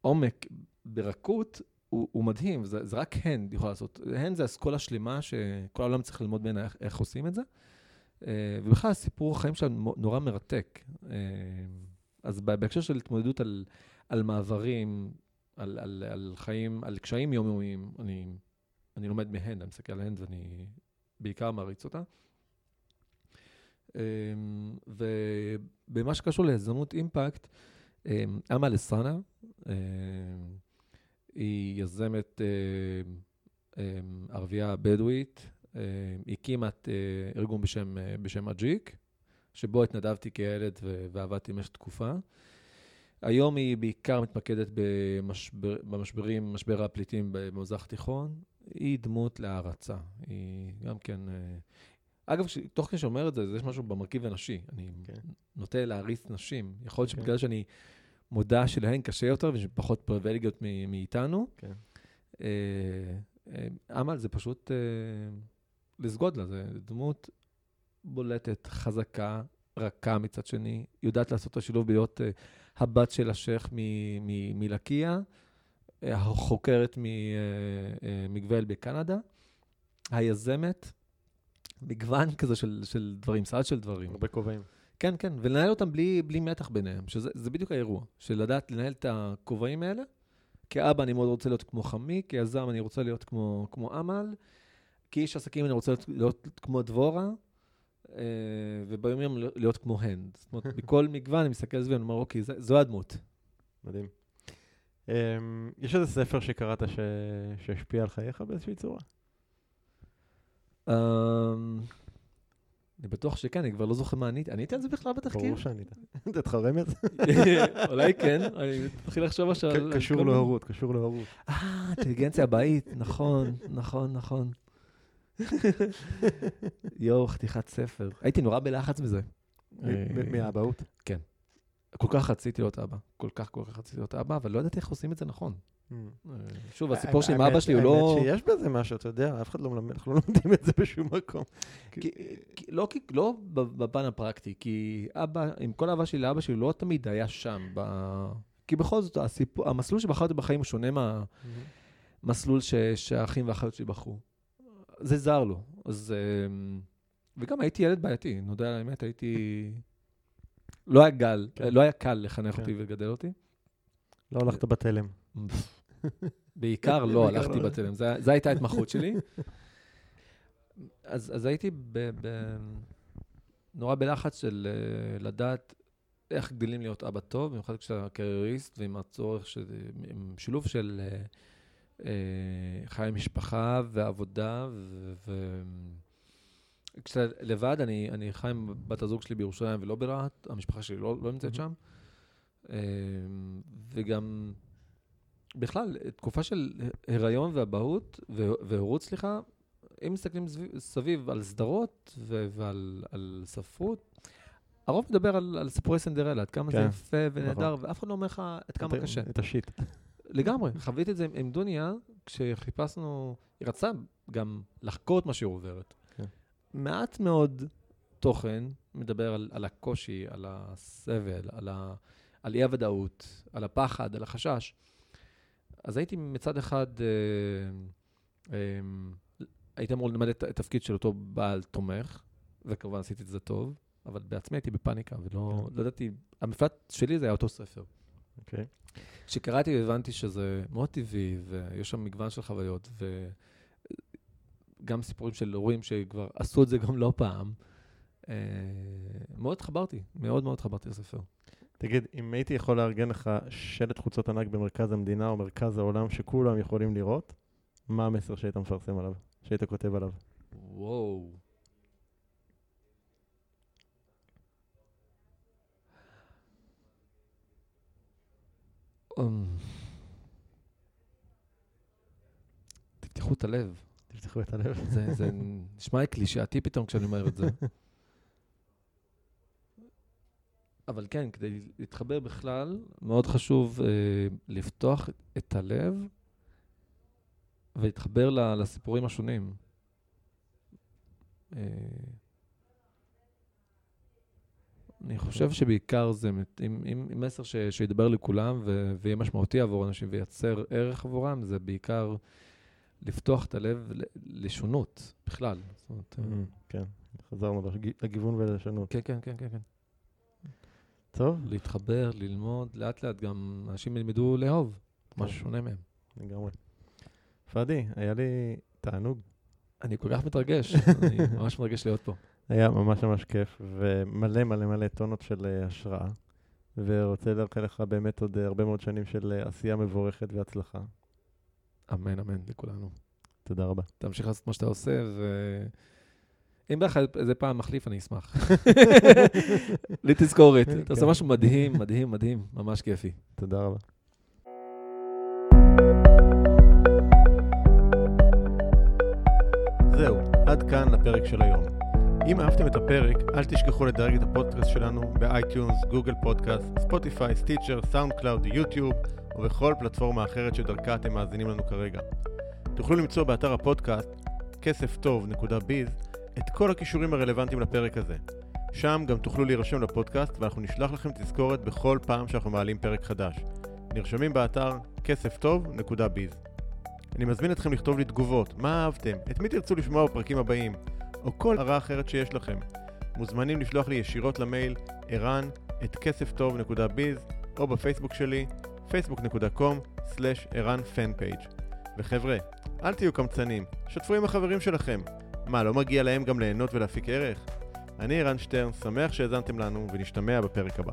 עומק ברכות, הוא, הוא מדהים, זה, זה רק הן יכולה לעשות. הן זה אסכולה שלמה שכל העולם צריך ללמוד ממנה איך, איך עושים את זה. אה, ובכלל, סיפור החיים שלה נורא מרתק. אה, אז בהקשר של התמודדות על, על מעברים, על, על, על חיים, על קשיים יומיומיים, אני, אני לומד מהן, אני מסתכל עליהן ואני בעיקר מעריץ אותה. אמ, ובמה שקשור ליזמות אימפקט, אמ, אמה לסאנה, אמ, היא יזמת ערבייה בדואית, הקימה אה, ארגון בשם, אה, בשם אג'יק, שבו התנדבתי כילד ועבדתי במשך תקופה. היום היא בעיקר מתמקדת במשבר, במשברים, משבר הפליטים במזרח התיכון. היא דמות להערצה. היא גם כן... אגב, ש- תוך כדי שאומר את זה, יש משהו במרכיב הנשי. אני כן. נוטה להעריץ נשים. יכול להיות כן. שבגלל שאני מודע שלהן קשה יותר ושהן פחות פריבילגיות מ- מאיתנו. כן. אה, אה, אמל זה פשוט אה, לסגוד לה, זה דמות בולטת, חזקה, רכה מצד שני, יודעת לעשות את השילוב להיות אה, הבת של השייח מלקיה, אה, החוקרת אה, אה, מגוויל בקנדה, היזמת, מגוון כזה של, של דברים, סעד של דברים. הרבה כובעים. כן, כן, ולנהל אותם בלי, בלי מתח ביניהם, שזה זה בדיוק האירוע, של לדעת לנהל את הכובעים האלה. כאבא אני מאוד רוצה להיות כמו חמי, כיזם אני רוצה להיות כמו, כמו אמל, כאיש עסקים אני רוצה להיות, להיות כמו דבורה, אה, וביום-יום להיות כמו הנד. זאת אומרת, (laughs) בכל מגוון אני מסתכל על זה ואני אומר, אוקיי, זו הדמות. מדהים. Um, יש איזה ספר שקראת ש... שהשפיע על חייך באיזושהי צורה? אמ, אני בטוח שכן, אני כבר לא זוכר מה עניתי. עניתי על זה בכלל בתחקיר? ברור שענית. (laughs) לך רמז? (laughs) אולי כן, אני מתחיל לחשוב עכשיו קשור להורות, קשור להורות. אה, אינטליגנציה הבאית, נכון, נכון, נכון. (laughs) יואו, חתיכת ספר. הייתי נורא בלחץ בזה. מ- מ- מהאבהות. כל כך רציתי להיות אבא. כל כך, כל כך רציתי להיות אבא, אבל לא ידעתי איך עושים את זה נכון. אה, שוב, הסיפור שלי עם אבא שלי הוא לא... האמת שיש בזה משהו, אתה יודע, אף אחד לא מלמד, אנחנו לא לומדים את זה בשום מקום. לא, לא בפן הפרקטי, כי אבא, עם כל האהבה שלי לאבא שלי, לא תמיד היה שם. כי בכל זאת, המסלול שבחרתי בחיים הוא שונה מהמסלול שהאחים והאחיות שלי בחרו. זה זר לו. אז... אמ, וגם הייתי ילד בעייתי, נודה על האמת, הייתי... לא היה גל, כן. לא היה קל לחנך כן. אותי ולגדל אותי. לא הלכת בתלם. (laughs) בעיקר לא הלכתי לא. בתלם, זו הייתה ההתמחות שלי. אז, אז הייתי ב, ב, נורא בלחץ של אה, לדעת איך גדלים להיות אבא טוב, במיוחד כשאתה קרייריסט, ועם הצורך, של, עם שילוב של אה, אה, חיי משפחה ועבודה, ו... ו כשאתה לבד, אני, אני חי עם בת הזוג שלי בירושלים ולא ברהט, המשפחה שלי לא, לא נמצאת שם. אה, וגם בכלל, תקופה של הריון ואבהות, והורות, סליחה, אם מסתכלים סביב, סביב על סדרות ו- ועל על ספרות, הרוב מדבר על, על סיפורי סנדרלה, עד כמה כן, זה יפה ונהדר, נכון. ואף אחד לא אומר לך עד כמה את- קשה. את השיט. לגמרי. חוויתי את זה עם- עם דוניה, כשחיפשנו, היא רצתה גם לחקור את מה שהיא עוברת. כן. מעט מאוד תוכן מדבר על, על הקושי, על הסבל, על, ה, על אי-הוודאות, על הפחד, על החשש. אז הייתי מצד אחד, אה, אה, הייתי אמור למלא את התפקיד של אותו בעל תומך, וכמובן עשיתי את זה טוב, אבל בעצמי הייתי בפאניקה, ולא כן. לא ידעתי, המפלט שלי זה היה אותו ספר. אוקיי. כשקראתי הבנתי שזה מאוד טבעי, ויש שם מגוון של חוויות, וגם סיפורים של הורים שכבר עשו את זה גם לא פעם. אה, מאוד התחברתי, מאוד מאוד התחברתי לספר. תגיד, אם הייתי יכול לארגן לך שלט חוצות ענק במרכז המדינה או מרכז העולם שכולם יכולים לראות, מה המסר שהיית מפרסם עליו? שהיית כותב עליו? וואו. אמ, תפתחו את הלב. תפתחו את הלב. זה, זה נשמע קלישאתי פתאום כשאני אומר את זה. (laughs) אבל כן, כדי להתחבר בכלל, מאוד חשוב אה, לפתוח את הלב ולהתחבר ל- לסיפורים השונים. אה, אני חושב שבעיקר זה עם, עם, עם מסר ש, שידבר לכולם ו, ויהיה משמעותי עבור אנשים וייצר ערך עבורם, זה בעיקר לפתוח את הלב לשונות בכלל. זאת אומרת, אה, Mm, כן, חזרנו לג- לגיוון ולשונות. כן, כן, כן, כן, כן. טוב, להתחבר, ללמוד, לאט לאט גם אנשים ילמדו לאהוב, כן. משהו שונה מהם. לגמרי. פאדי, היה לי תענוג. אני כל כך מתרגש, (laughs) אני ממש מתרגש להיות פה. היה ממש ממש כיף, ומלא מלא מלא טונות של אה, השראה. ורוצה לאחל לך באמת עוד אה, הרבה מאוד שנים של אה, עשייה מבורכת והצלחה. אמן, אמן, לכולנו. תודה רבה. תמשיך לעשות מה שאתה עושה, ואם בא לך איזה פעם מחליף, אני אשמח. (laughs) לי תזכורת, אתה עושה כן. משהו מדהים, מדהים, מדהים, ממש כיפי. תודה רבה. זהו, עד כאן לפרק של היום. אם אהבתם את הפרק, אל תשכחו לדרג את הפודקאסט שלנו ב iTunes, Google Podcast, Spotify, Stitcher, SoundCloud, YouTube ובכל פלטפורמה אחרת שדרכה אתם מאזינים לנו כרגע. תוכלו למצוא באתר הפודקאסט כספטוב.ביז את כל הכישורים הרלוונטיים לפרק הזה. שם גם תוכלו להירשם לפודקאסט ואנחנו נשלח לכם תזכורת בכל פעם שאנחנו מעלים פרק חדש. נרשמים באתר כספטוב.ביז. אני מזמין אתכם לכתוב לי תגובות, מה אהבתם, את מי תרצו לשמוע בפרקים הבאים, או כל הערה אחרת שיש לכם. מוזמנים לשלוח לי ישירות למייל ערן את כספטוב.ביז או בפייסבוק שלי facebook.com/ערן פנפייג' וחבר'ה, אל תהיו קמצנים, שתפו עם החברים שלכם. מה, לא מגיע להם גם ליהנות ולהפיק ערך? אני ערן שטרן, שמח שהאזנתם לנו ונשתמע בפרק הבא.